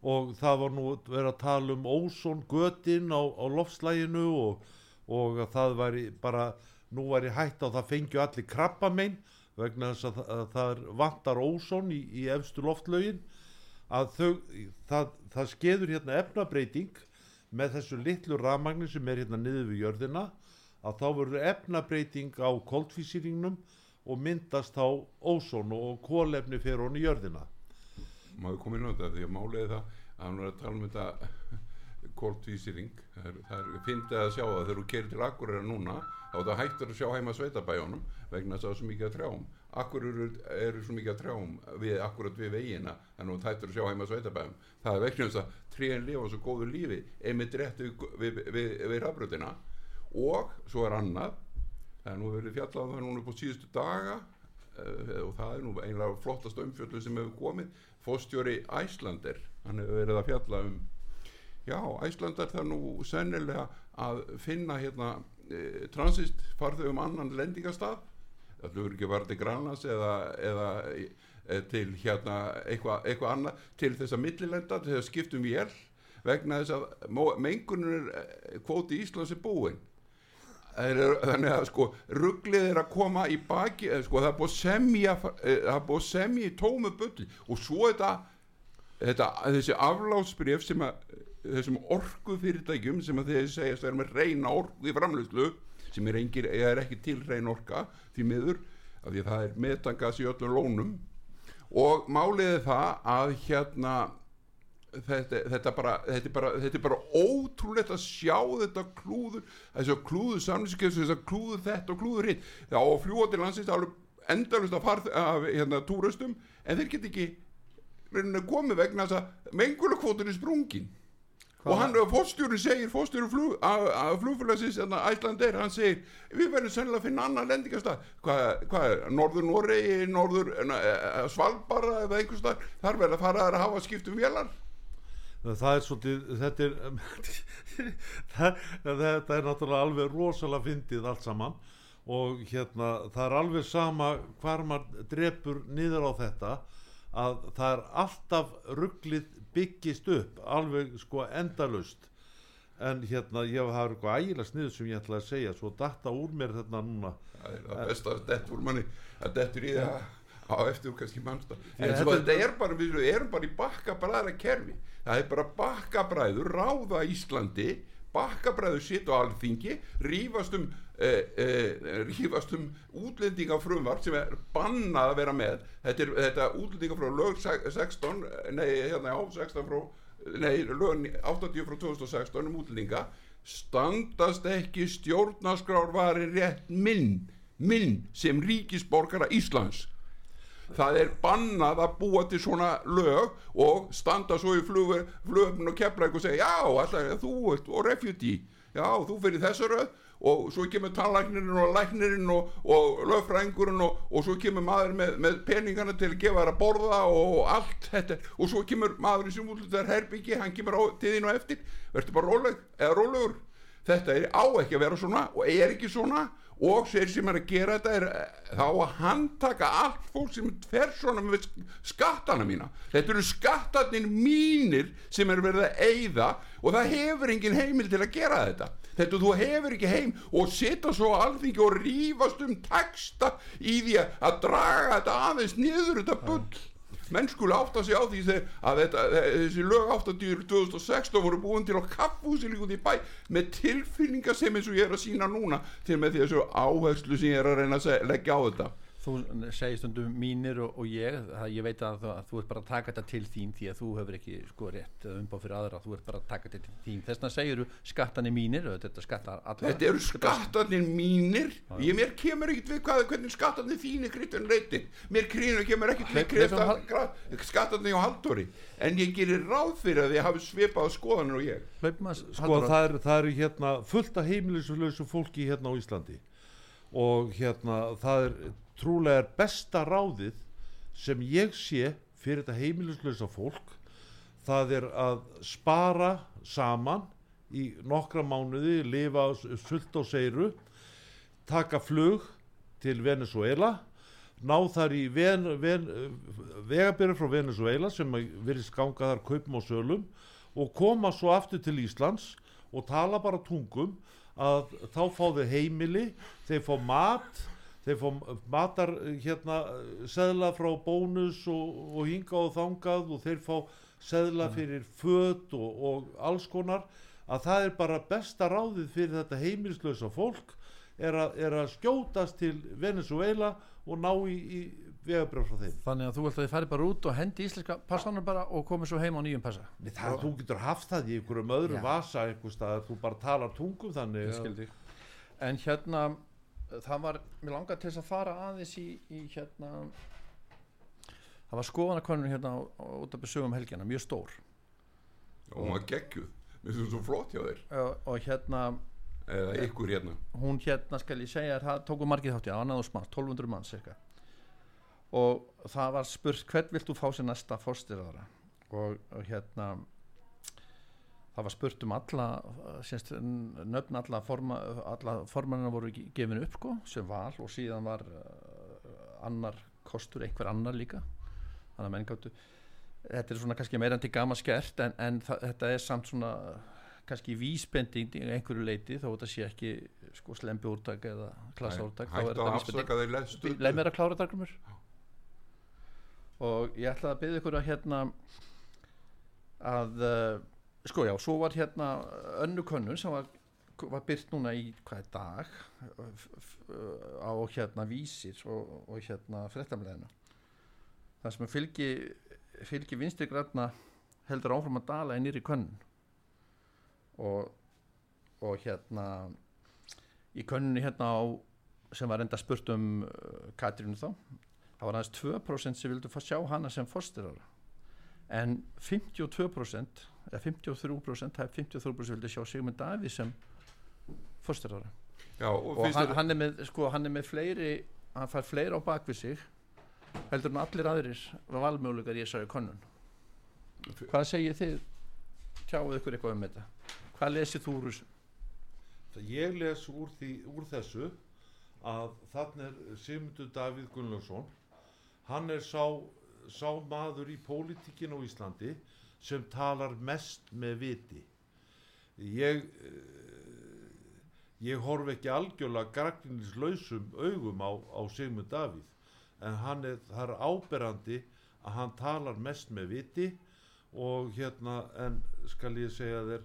Og það var nú verið að tala um óson götin á, á loftslæginu og, og að það væri bara nú væri hægt á það fengju allir krabbamein vegna þess að, að það vantar óson í, í efstu loftlögin. Að þau, það, það skeður hérna efnabreiting með þessu litlu rafmagni sem er hérna niður við jörðina að þá verður efnabreiting á koltvísýringnum og myndast þá óson og kólefni fyrir honi jörðina maður komið inn á þetta? Því að málið er það að hann var að tala um þetta kóltvísýring það er, það er fyndið að sjá það þegar þú kerir til Akureyra núna þá er það hættur að sjá heima sveitabæjónum vegna þess að það er svo mikið að trjám. Akureyri eru, svo mikið að trjám við, akkurat við vegina þannig að þú hættur að sjá heima sveitabæjum það er vegna þess að tríðin lifa svo góðu lífi einmitt rétt við, við, við, við rafbrutina og svo er annað það er nú verið fjallað um það núna upp á síðustu daga og það er nú einlega flottast umfjöldu sem hefur komið. Fóstjóri Æslander hann hefur verið að fjalla um já, Æslander það nú sennilega að finna hérna e, transist farþau um annan lendingastað það hefur ekki varði Granlands eða, eða e, til hérna eitthvað eitthva annað til þess að millilenda til þess að skiptum vél vegna þess að mengunur kvóti Íslands er búinn þannig að sko rugglið er að koma í baki eða, sko, það er búið semja eh, það er búið semja í tómu bulli og svo þetta, þetta þessi aflátsbrif sem að þessum orku fyrirtækjum sem að þeir segjast að vera með reyna orku í framleyslu sem er, engir, er ekki til reyn orka því miður af því að það er metangas í öllum lónum. Og málið er það að hérna þetta, þetta, bara, þetta, er bara, þetta er bara ótrúlegt að sjá þetta klúður þess að klúður samlýskeið þess að klúður þetta og klúður hitt. Þá fljúa til landsins endalust af, farð, af hérna, túrustum en þeir get ekki komið vegna þess að mengulukvótur er sprungin og hann, fórstjórun segir fórstjórun flug, flugfélagsins æslandeir, hann segir við verðum sennilega að finna annan lendingastað hvað, hvað er, Norður Noregi Norður uh, Svalbara eða einhvers stað, þar verða að fara að hafa skiptum vélar það er svolítið þetta er það, þetta er náttúrulega alveg rosalega fyndið allt saman. Og hérna það er alveg sama hvar maður drepur niður á þetta að það er alltaf rugglið byggist upp alveg sko endalust en hérna ég hafa eitthvað ægilega snið sem ég ætla að segja. Svo datta úr mér þetta núna. Það er það besta að dett úr manni. Að dettur í það á eftir kannski mannstaf en Þetta- þetta er bara, við erum bara í bakkabræðra kerfi það er bara bakkabræður ráða Íslandi bakkabræður sitt á alþingi rífast um eh, eh, rífast um útlendingafrumvart sem er bannað að vera með. Þetta er þetta útlendingafrumvart lög se- 16 nei hérna á 16 frá nei lög 80 frá 2016 um útlendinga. Standast ekki stjórnarskrárvari rétt minn minn sem ríkisborgara Íslands það er bannað að búa til svona lög og standa svo í flugöfn og kepla og segja já, alltaf, þú ert og refugee já, þú fyrir þessu röð og svo kemur tannlæknirinn og læknirinn og, og lögfrængurinn og, og svo kemur maður með, með peningana til að gefa þær að borða og allt þetta. Og svo kemur maðurinn sem útlutar herbyggi hann kemur á til þín og eftir. Verður bara róleg, eða rólegur? Þetta er á ekki að vera svona og er ekki svona og þeir sem er að gera þetta er eh, þá að handtaka allt fólk sem fer svona með skattana mína. Þetta eru skattarnir mínir sem er verið að eyða og það hefur engin heimil til að gera þetta. Þetta þú hefur ekki heim og setja svo alþingi og rífast um texta í því að draga þetta aðeins niður þetta bull menn skulu átta sig á því að þetta, þessi lög 80 2016 voru búin til á kaffhúsi líka út í bæ með tilfinninga sem eins og ég er að sína núna til með þessu áherslu sem ég er að reyna að seg- leggja á þetta Þú segir stundum mínir og, og ég það, ég veit að, þú- að þú ert bara að taka þetta til þín því að þú hefur ekki sko rétt umbáð fyrir aðra, þú ert bara að taka þetta til þín. Þess vegna segir þú skattanir mínir og þetta skattar þetta eru skattarnir mínir. Ég mér kemur ekkert við hvað, hvernig skattarnir þínir Kristján reyti mér kemur, kemur ekkert við skattarnir á Halldóri. En ég gerir ráð fyrir að þið hafi svipað skoðanir og ég. Að sko það er, það er hérna fullt af heimilislausu fólki hérna á Íslandi. Og hérna það er trúlega er besta ráðið sem ég sé fyrir þetta heimilislausa fólk það er að spara saman í nokkra mánuði lifa sult og seiru taka flug til Venezuela ná þar í ven, ven, vegabyrju frá Venezuela sem verið ganga þar kaupum og sölum og koma svo aftur til Íslands og tala bara tungum að þá fá þau heimili þeir fá mat þeir fá matar hérna seðla frá bónus og, og hinga og þangað og þeir fá seðla fyrir föt og, og alls konar. Að það er bara besta ráðið fyrir þetta heimilislausa fólk er að, er að skjótast til Venezuela og ná í, í vegabrjóð frá þeim. Þannig að þú vilt að fari bara út og hendi íslenska passanar bara og komið svo heim á nýjum passa? Nei, það, þú getur haft það í einhverjum öðrum Já. vasa einhver stað, þú bara talar tungum þannig En hérna það var, mér langar til þess að fara aðeins í, í hérna það var skoðanakonun hérna út af besögum helgjana, mjög stór. Og hún var geggjuð. Mér finnst þú svo flott hjá þér. Og, og hérna eða ykkur hérna. hún hérna skal ég segja það tóku margið þátt í annað og manns, 1200 manns cirka og það var spurt hvern vilt þú fá sér næsta fórstyrðara og, og hérna það var spurt um alla sérst, nöfn alla, forma, alla formannina voru ge- gefin upp sko, sem val og síðan var uh, annar kostur, einhver annar líka þannig að menn gáttu þetta er svona kannski meira en til gama skert en, en þetta er samt svona kannski vísbending í einhverju leiti þó þetta sé ekki sko slembi úrtak eða klassa úrtak að afsaka þeir lestu leið mér að klára dagrumur og ég ætlaði að byggja ykkur að hérna að uh, sko já, svo var hérna önnu könnun sem var, var byrt núna í hvað er dag? F- á hérna vísir og, og hérna frettamleginu það sem fylgi fylgi vinstri græna heldur áfram að dala í nýri könnun. Og og hérna í könnunni hérna á sem var enda spurt um uh, Katrínu þá það var aðeins 2% sem vildu fá sjá hana sem fórstirara en 52% eða 53% það er 53% vildu sjá Sigmund Davíð sem fórstirara já, og, og hann, hann, er með, sko, hann er með fleiri hann fær fleiri á bakvið sig heldur en allir aðrir valmöguleikar í þessari könnun. Hvað segir þið? Tjáuð ykkur eitthvað um þetta. Hvað lesið þú úr þessu? Ég les úr, því, úr þessu að þannig er Sigmundur Davíð Gunnlaugsson. Hann er sá, sá maður í pólitíkin á Íslandi sem talar mest með viti. Ég eh, ég horf ekki algjörlega gagninislausum augum á, á Sigmund Davíð en hann er, er áberandi að hann talar mest með viti og hérna en skal ég segja þér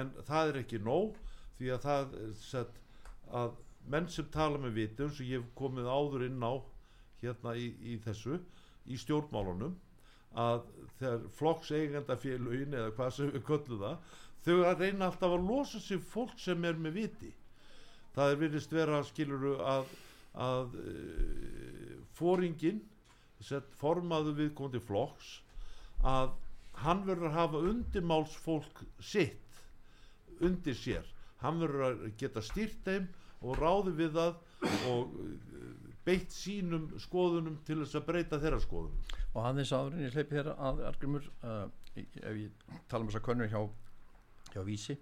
en það er ekki nóg því að það er sett að menn sem tala með viti eins og ég hef komið áður inn á hérna í, í þessu í stjórnmálunum að þegar flokks eigendafélugin eða hvað sem við köllum það þau að reyna alltaf að losa sig fólk sem er með viti. Það er virðist vera skiluru að, að uh, fóringin sett formaðu viðkomandi flokks að hann verður að hafa undirmáls fólk sitt undir sér. Hann verður að geta stýrt þeim og ráði við það og uh, beitt sínum skoðunum til þess að breyta þeirra skoðunum og aðeins áður en ég hleypi þér að Argrimur uh, ef ég tala um þess að könnur hjá, hjá Vísi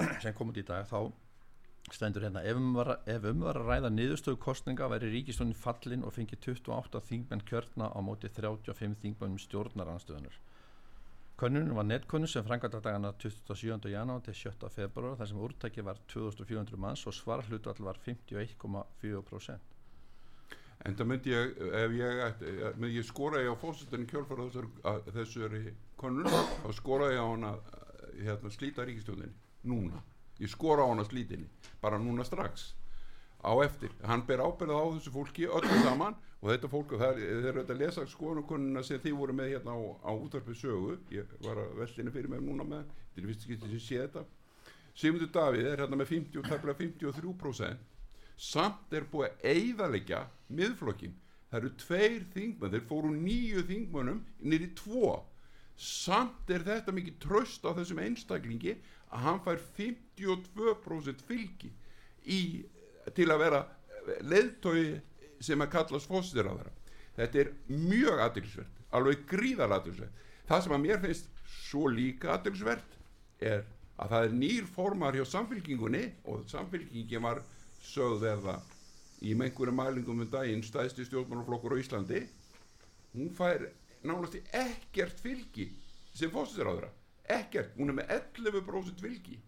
sem kom út í dag þá stendur hérna ef um var, að- um var að ræða niðurstöðu kostninga væri ríkistónin fallin og fengi 28 þingmenn kjörna á móti 35 þingmennum stjórnaranstöðunar Könnunin var netkönnun sem framkvæmda dagana 27. janúar til 7. februar þar sem úrtæki var 2400 manns og svarhlutall var 51,4%. En það myndi ég, ég, ég skora ég á fórsetunni kjölfara þessar, að- þessari konun, þá skora ég á hana hérna, slíta ríkistjóðinni, núna. Ég skora á hana slítinni, bara núna strax, á eftir. Hann ber ábyrða á þessu fólki öllu saman og þetta fólk, þeir eru þetta að lesa skoðanakonuna sem þið voru með hérna á, á útvarpið sögu, ég var að vellinni fyrir mig núna með, þetta er fyrst ekki sem sé þetta. Sigmundur Davíð er hérna með 50, tæplega 53% samt er búið að eigðalegja miðflokkin það eru tveir þingmenn þeir fóru nýju þingmönnum nýri tvo. Samt er þetta mikið tröst á þessum einstaklingi að hann fær 52% fylgi í, til að vera leiðtói sem að kallast fósitiraðara þetta er mjög aðtilsvert alveg gríðar aðtilsvert það sem að mér finnst svo líka aðtilsvert er að það er nýr formar hjá samfélkingunni og samfélkingin var sögð verða í með einhverjum mælingum um daginn stæðsti stjórnmálaflokkur á Íslandi hún fær nánast í ekkert fylgi sem fósitur ekkert, hún er með 11% fylgi.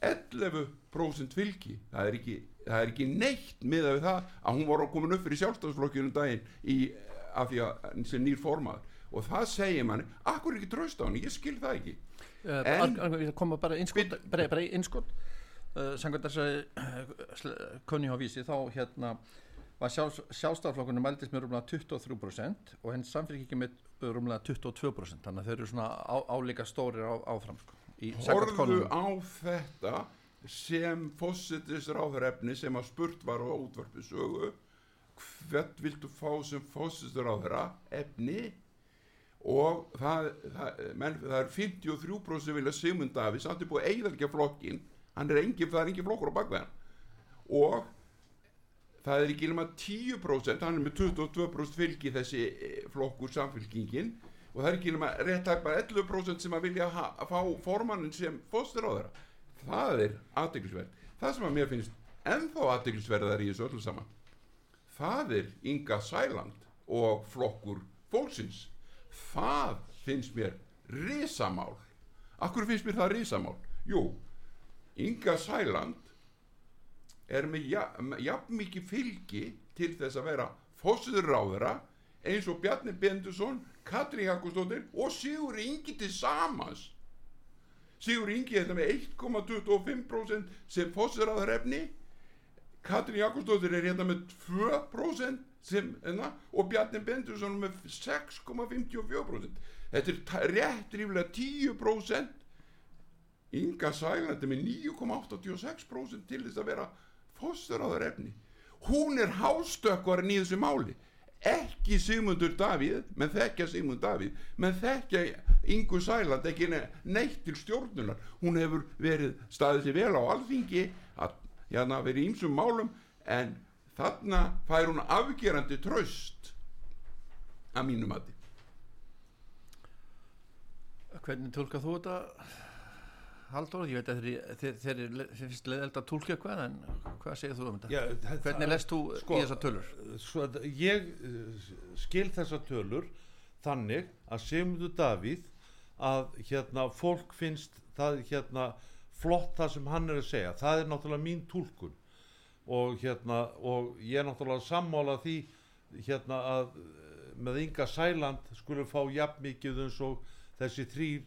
11% fylgi það er ekki, það er ekki neitt miða við það að hún var komin upp fyrir sjálfstafsflokkjunum daginn í, af því að sem nýr formaður. Og það segir manni, akkur er ekki tröst á hann ég skil það ekki. Uh, En- koma bara innskot uh, samkvæmt þess að uh, könni á vísi þá hérna var sjálf, sjálfstæðarflokkunum mældist með rúmlega 23% og henn samfélgikið með rúmlega 22% þannig að þeir eru svona á, álíka stórir á, áfram sko, könnunum. á þetta sem fósittisráður efni sem að spurt var á útvarpi sögu. Hvert viltu fá sem fósittisráðura efni? Og það, það, menn, það er 53% sem vilja Sigmund Davíð samt er búið að eigðalgja flokkin hann er engin, það er engin flokkur á bakveðan og það er ekki nema 10% hann er með 22% fylgi þessi eh, flokkur samfylkingin. Og það er ekki nema rétt að bara 11% sem að vilja að fá formannin sem fóstur á þeirra það er aðteglisverð það sem að mér finnst ennþá aðteglisverðar í þessu öllu saman það er Inga Sæland og flokkur fólksins. Það finnst mér risamál. Akkur finnst mér það risamál? Jú, Inga Sæland er með ja- jafn mikið fylgi til þess að vera fósiður ráðara eins og Bjarni Bendusson, Katrín Jakobsdóttir og Sigur Ingi til samans. Sigur Ingi er með 1,25% sem fósiður ráðara efni Katrín Jakobsdóttir er hérna með 2% sem, enna, og Bjarni Bendusson með 6,54% þetta er rétt ríflega 10% Inga Sælandi með 9,86% til þess að vera fósturráður efni. Hún er hástökkvarinn í þessu máli. Ekki Sigmundur Davíð menn þekkja Sigmund Davíð menn þekkja Ingu Sæland ekki ne- neitt til stjórnunar. Hún hefur verið staðið sér vel á alþingi að hérna verið í ýmsum málum en þarna fær hún afgerandi tröst að mínu mati. Hvernig tólkað þú þetta Halldór? Ég veit að þeir, þeir finnst leiðild að tólka eitthvað en hvað segir þú um þetta? Já, þetta- Hvernig lest þú sko, í þessar tölur? Að ég eh, skil þessar tölur þannig að Sigmundur Davíð að hérna fólk finnst það hérna flott það sem hann er að segja það er náttúrulega mín túlkun og hérna og ég er náttúrulega sammála því hérna að eh, með Inga Sæland skulle fá jafn mikið eins og þessi þrýr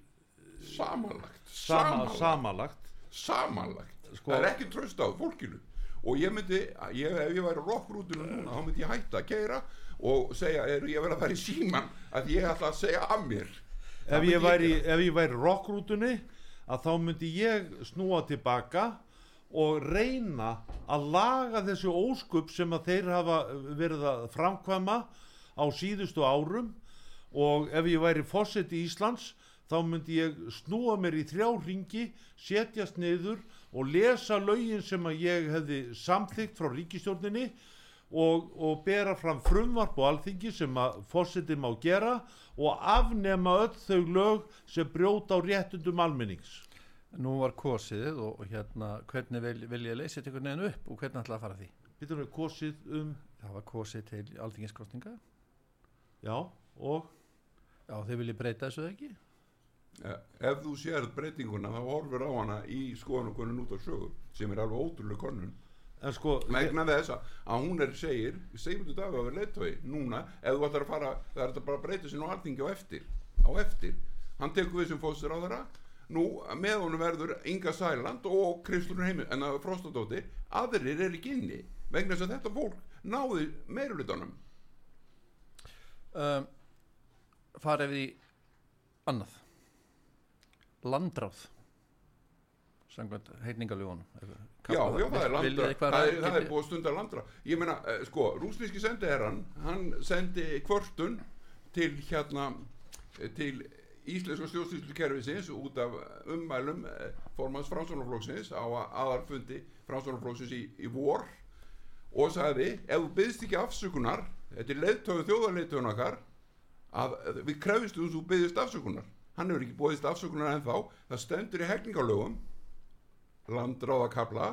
samanlagt sama, samanlagt. samanlagt. Samanlagt. Sko- það er ekki tröst á fólkinu. Og ég myndi, ég, ef ég væri rockrútinu núna þá myndi ég hætta að keira og segja, er ég verið að fara í síman að ég ætla að segja af mér. Ef ég væri, ef ég væri rockrútunni að þá myndi ég snúa tilbaka og reyna að laga þessi óskup sem að þeir hafa verið að framkvæma á síðustu árum. Og ef ég væri fósett í Íslands þá myndi ég snúa mér í þrjá ringi, setjast niður og lesa lögin sem að ég hefði samþygt frá ríkistjórninni og, og bera fram frumvarp og alþingi sem að fósiti má gera og afnema öll þau lög sem brjóta á réttundum almennings. Nú var kosið og, hérna hvernig vil, vil ég leysa þetta veginn upp og hvernig ætla að fara því? Býtum við kosið um, Það var kosið til alþingiskostninga já, og Já, þeir vilja breyta þessu ekki? Eh, ef þú sér breytinguna þá horfur á hana í skoðanakonun út af sögur sem er alveg ótrúlega konun sko, megna þess að hún er segir segjum dag að vera leittói núna ef þú ætlar að fara, það er þetta bara að breyta sinni á alþingi á eftir, á eftir. Hann tekur við sem fóstur á þeirra nú með honum verður Inga Sæland og Kristlunur Heimir, en að Frostadóttir aðrir er ekki inni vegna þess að þetta fólk náði meirulutanum Um, farið við í annað Landráð Samkvæmt heitningaljónum Já, já, það. er landra það er, það er búið búið að stunda landra ég meina, eh, sko, rúsníski sendiherran hann sendi kvörtun til hérna eh, til íslenska stjórnsýslukerfisins út af ummælum eh, formans framsvonarflokksins á aðarfundi framsvonarflokksins í, í vor og sagði, ef þú byggðist ekki afsökunar þetta er okkar að að við krefistum þú byggðist afsökunar hann hefur ekki búist afsökunar ennþá. Það stendur í hegningalögum landráðakabla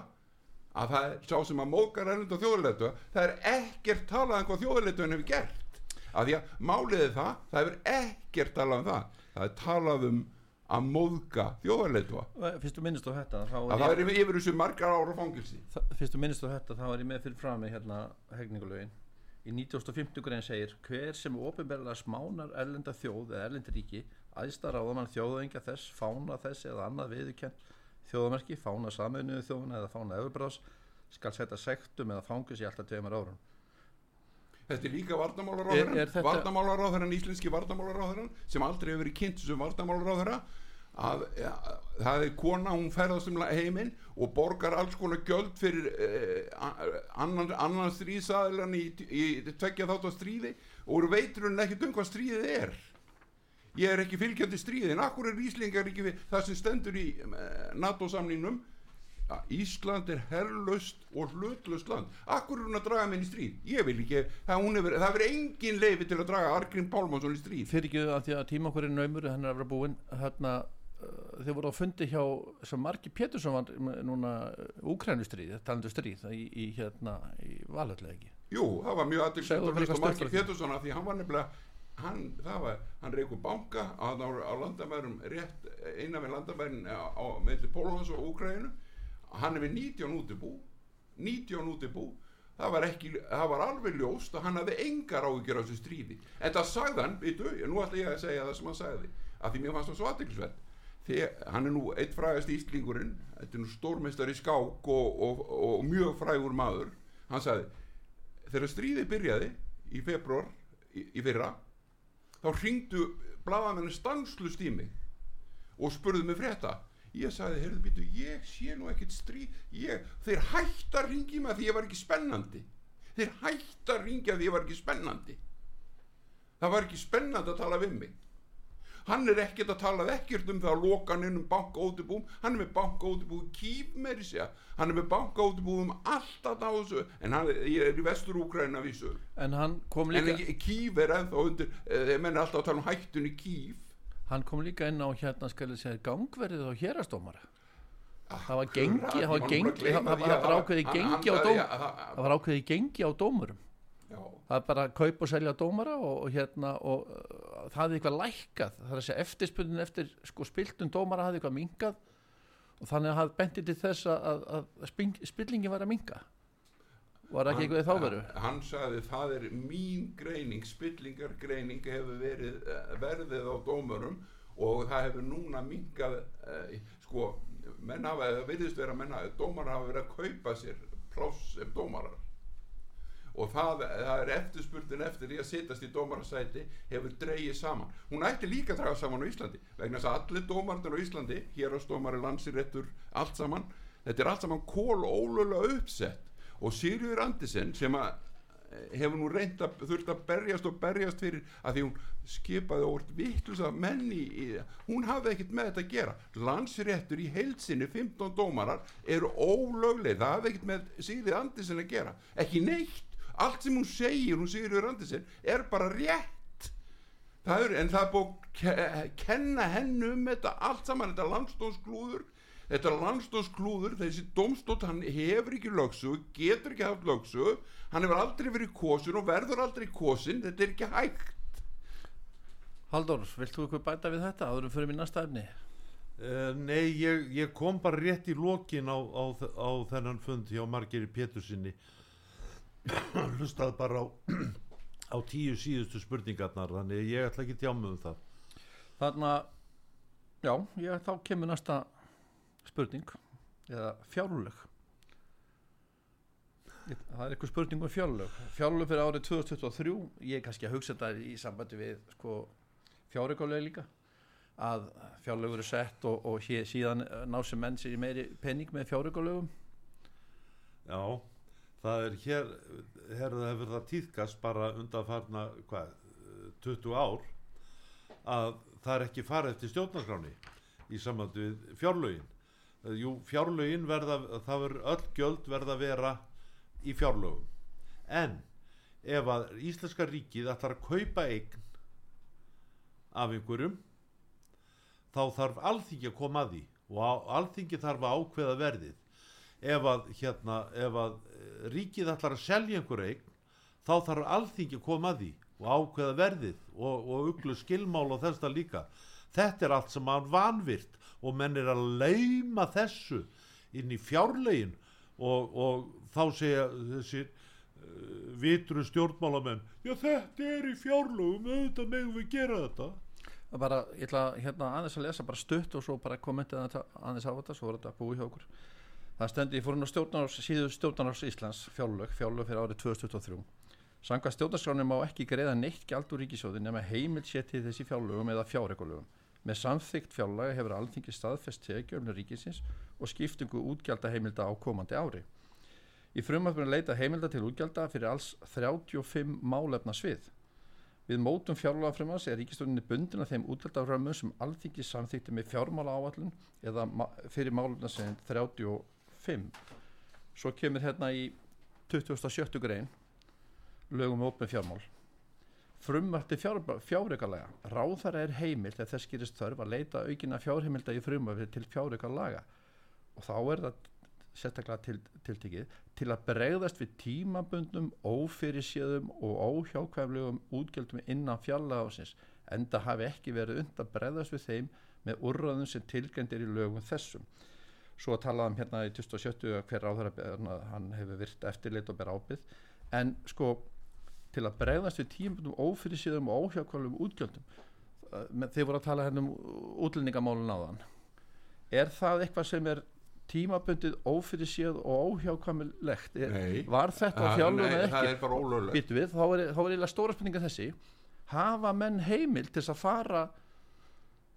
að það er sá sem að mókar erlenda þjóðarleitu það er ekkert talað um hvað þjóðarleituin hefur gert. Af því að málið er það það hefur ekkert talað um það. Það er talað um að móðga þjóðarleitua Fyrst þú minnist á þetta þá að það er yfir þessu margar ára fangilsi það- Fyrst þú minnist á þetta þá er ég með fyrir fram með hérna heitningalögin Í 1950 grein segir hver sem ofinberlega smánar erlenda þjóð eða erlenda ríki æðsta ráðamann þjóðaengja þess, fána þess eða annað viðurkent þjóðamerki, fána sameinuðu þjóðuna eða fána öfurbráðs skal setja sektum eða fangus í alltaf tveimur árum. Þetta er líka varnamálaráðherran þetta- varnamálaráðherran, íslenski varnamálaráðherran sem aldrei hefur verið kynnt sem varnamálaráðherra að ja, það er kona, hún ferðast um heiminn og borgar alls konar gjöld fyrir eh, annan, annan stríðsaðilan í, í, í tveggja þátt á stríði og veitur hún ekkert um hvað stríðið er ég er ekki fylgjandi stríðin akkur er Íslingar ekki við það sem stendur í uh, NATO-samningnum? Að Ísland er herrlaust og hlutlust land. Akkur er hún að draga minn í stríð? Ég vil ekki, það, það verið engin leifi til að draga Argrim Pálmarsson í stríð. Fyrir ekki að því að tíma okkur er naumur hann er að vera búinn. Hérna uh, þeir voru á fundi hjá sem Marki Pétursson var núna úkrænustrið, talandu stríð í, í hérna í valhöllega ekki? Jú, það var mjög aðeins Marki. Pétursson af því hann var nefnilega hann, það var, hann reyku banka á, á, á landamærum rétt innan við landamærin meðli Pólunds og Úkrænu hann er við 19 útibú 19 útibú. Það var, ekki, það var alveg ljóst að hann hafði engar áhyggjur á þessu stríði. En það sagði hann, veitu, nú ætla ég að segja það sem hann sagði, af því mér fannst það svo aðeinsveld þegar hann er nú eitt frægast íslingurinn, þetta er nú stórmeistar í skák og, og, og mjög frægur maður. Hann sagði þegar stríðið byrjaði í februar í, í fyrra þá hringdu bladamennin stanslust í mig og spurðu mig frétta. Ég sagði, heyrðu býtu, ég sé nú ekkert stríð. Ég, þeir hætt að ringi mig að því ég var ekki spennandi. Þeir hætt að ringja að því ég var ekki spennandi. Það var ekki spennandi að tala við mig hann er ekkert að tala ekkert um það að loka hann inn um bankaótibúum hann er með bankaótibúum kýf með þessi hann er með bankaótibúum alltaf á þessu. En hann er, í vestur Úkræna vísu. En hann kom en líka ekki, kýf er ennþá undir eh, þeir menn er alltaf að tala um hættun í kýf hann kom líka inn á hérna skal ég segja gangverðið á hérastómara það var gengi það var gengi það var bara ákveði gengi á dóm það var ákveði gengi á dómurum já, það er bara að kaupa og selja dómara og, og hérna og uh, það hefði eitthvað lækkað. Það er að segja eftirspunnin eftir sko spiltun dómara hafði eitthvað minkað og þannig að það benti til þess að, að, að sping, spillingin var að minka var ekki eitthvað í þáveru hann, sagði það er mín greining spillingar greining hefur verið eh, verðið á dómurum og það hefur núna minkað uh, sko, menn hafa það virðist vera menn hafa, dómarar hafa verið að kaupa sér pláss sem dómarar og það, það er eftirspurnin eftir því að sittast í dómarasæti hefur dreigið saman. Hún ætti líka að draga saman á Íslandi vegna þess að allir dómarnir á Íslandi hérastómari, landsirettur, allt saman þetta er allt saman kól ólulega uppsett. Og Sigurður Andersen sem að eh, hefur nú reynd að þurft að berjast og berjast fyrir að því hún skipaði óvart vittlust að menni í, hún hafði ekkert með þetta að gera. Landsréttur í heilsinni 15 dómarar eru ólögleg það hafði ekkert með Sigurður Andersen að gera. Ekki neitt, allt sem hún segir hún Sigurður Andersen er bara rétt. Það er, en það er búið að ke kenna hennu um þetta allt saman, þetta landstónsklúður þetta landstónsklúður, þessi domstótt hann hefur ekki lögsugu, getur ekki haft lögsugu, hann hefur aldrei verið kosin og verður aldrei kosin, þetta er ekki hægt. Halldór, vilt þú eitthvað bæta við þetta áður en fyrir mér næsta efni? Uh, nei, ég, ég kom bara rétt í lokin á, á, á þennan fund hjá Margeri Pétursinni hlustaði bara á, á tíu síðustu spurningarnar þannig ég ætla ekki tjá mig um það. Þarna já, ég, þá kemur næsta spurning eða fjárlög. Það er eitthvað spurning um fjárlög. Fjárlög fyrir árið 2023 ég er kannski að hugsa þetta í sambandi við sko, fjárreikulega líka. Að fjárlög eru sett og, og hér, síðan ná sem menn sér meiri penning með fjárreikulögum Já, það er hér, hér hefur það tíðkast bara undanfarna, hvað, 20 ár að það er ekki farið eftir stjórnarskráni í samvættu við fjárlögin. Jú, fjárlögin verða, það verður öll gjöld verða að vera í fjárlögum. En ef að Íslenska ríkið ætlar að kaupa eign af einhverjum þá þarf alþingi að koma að því og alþingi þarf að ákveða verðið ef að, hérna, ef að ríkið ætlar að selja einhver eign þá þarf alþingi að koma að því og ákveða verðið og, og uglu skilmál og þess það líka. Þetta er allt sem hann vanvirt og menn er að lauma þessu inn í fjárlegin og, og þá segja þessir uh, vitru stjórnmálamenn já þetta er í fjárlögum auðvitað megum við gera þetta. Bara, ég ætla hérna aðeins að lesa bara stutt og svo bara kommentið aðeins á þetta, svo var þetta búið hjá okkur það stendi, ég fór inn á stjórnarás, síðu stjórnarás Íslands fjárlög, fjárlög fyrir árið 2023 Sanga stjórnarskráni má ekki greiða neitt gjald úr ríkisjóði nema heimild sé til þessi fjárlögum eða fjárrekulögum. Með samþygt fjárlaga hefur alþingi staðfest tekjumni ríkisins og skiptingu útgjalda heimilda á komandi ári. Í frumvarpinu leita heimilda til útgjalda fyrir alls 35 málefna svið. Við mótum fjárlagafrumans er ríkistöndinni bundin af þeim útgjaldarömmum sem alþingi samþykti með fjármála áallun eða fyrir málefna sem 35. Svo kemur hérna í 27. grein lögum um opið fjármál. Frumvarti fjár, fjárreikalega. Ráðara er heimilt ef þess gerist þörf að leita aukina fjárheimilda í frumvarfi til fjárreikalaga og þá er það sérstaklega til, tiltekið til að bregðast við tímabundnum, ófyrirséðum og óhjákvæmlegum útgjöldum innan fjárlagásins enda hafi ekki verið und að bregðast við þeim með úrraðum sem tilgjendir í lögum þessum. Svo að talaðum hérna í 2070 að hver ráðara hann hefur virt eftirlit og ber ábyrð en sko til að bregðast við tímabundum ófyrirsíðum og óhjákvæmlegum útgjöldum með- þeir voru að tala hérna um útlendingamálun áðan. Er það eitthvað sem er tímabundið ófyrirsíð og óhjákvæmlegt er, Nei. var þetta nei, eða það ekki? er við, þá er, er stóra spurninga þessi. Hafa menn heimil til að fara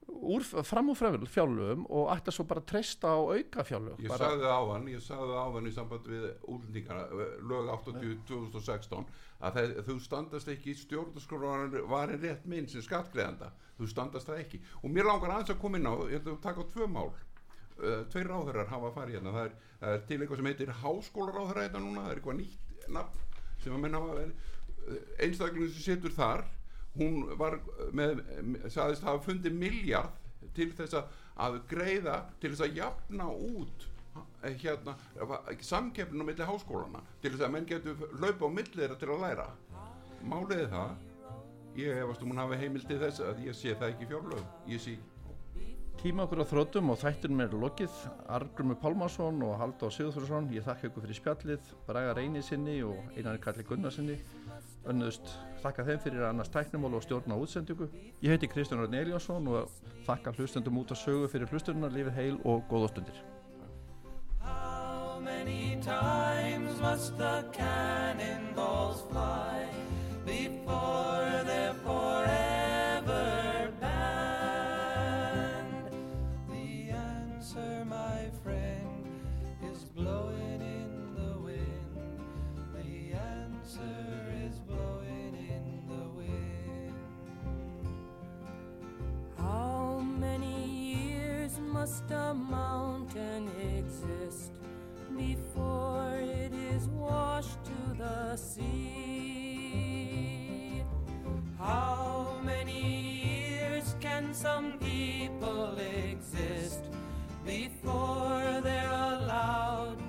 úr, fram úr fremur fjárlögum og ætta svo bara að treysta á auka fjárlög Ég sagði áðan, ég sagði áðan í samband við útlendingana, lög 80 2016 að það, þú standast ekki stjórnarskóran varin rétt minn sem skattgreðanda, þú standast það ekki. Og mér langar aðeins að koma inn á, ég ætla að taka á tvö mál. Uh, tveir ráðherrar hafa farið hérna. Það er, það er til eitthvað sem heitir háskólaráðherra hérna núna, það er eitthvað nýtt nafn sem að hafa verið einstaklingur sem situr þar hún var með, sagðist hafa fundið miljard til þess að, greiða til þess að jafna út eh, hérna, samkeppnum milli háskólana til þess að menn getur hlaupa á milli þeirra til að læra. Málið það ég hefast um hún hafi heimil til þess að ég sé það ekki fjárlög ég sé tíma okkur á þrótum og þættinum er lokið. Argrumur Pálmarsson og Halldór Sigurþórsson ég þakka ykkur fyrir spjallið Braga Reyni sinni og Einar Kalli Gunnar sinni önnuðust þakka þeim fyrir annars tæknumál og stjórna útsendingu. Ég heiti Kristján Rörn Eljónsson og þakka hlustendum út að sögu fyrir hlustununa lífið heil og góða stundir. How many times must the cannonballs fly before must a mountain exist before it is washed to the sea? How many years can some people exist before they're allowed?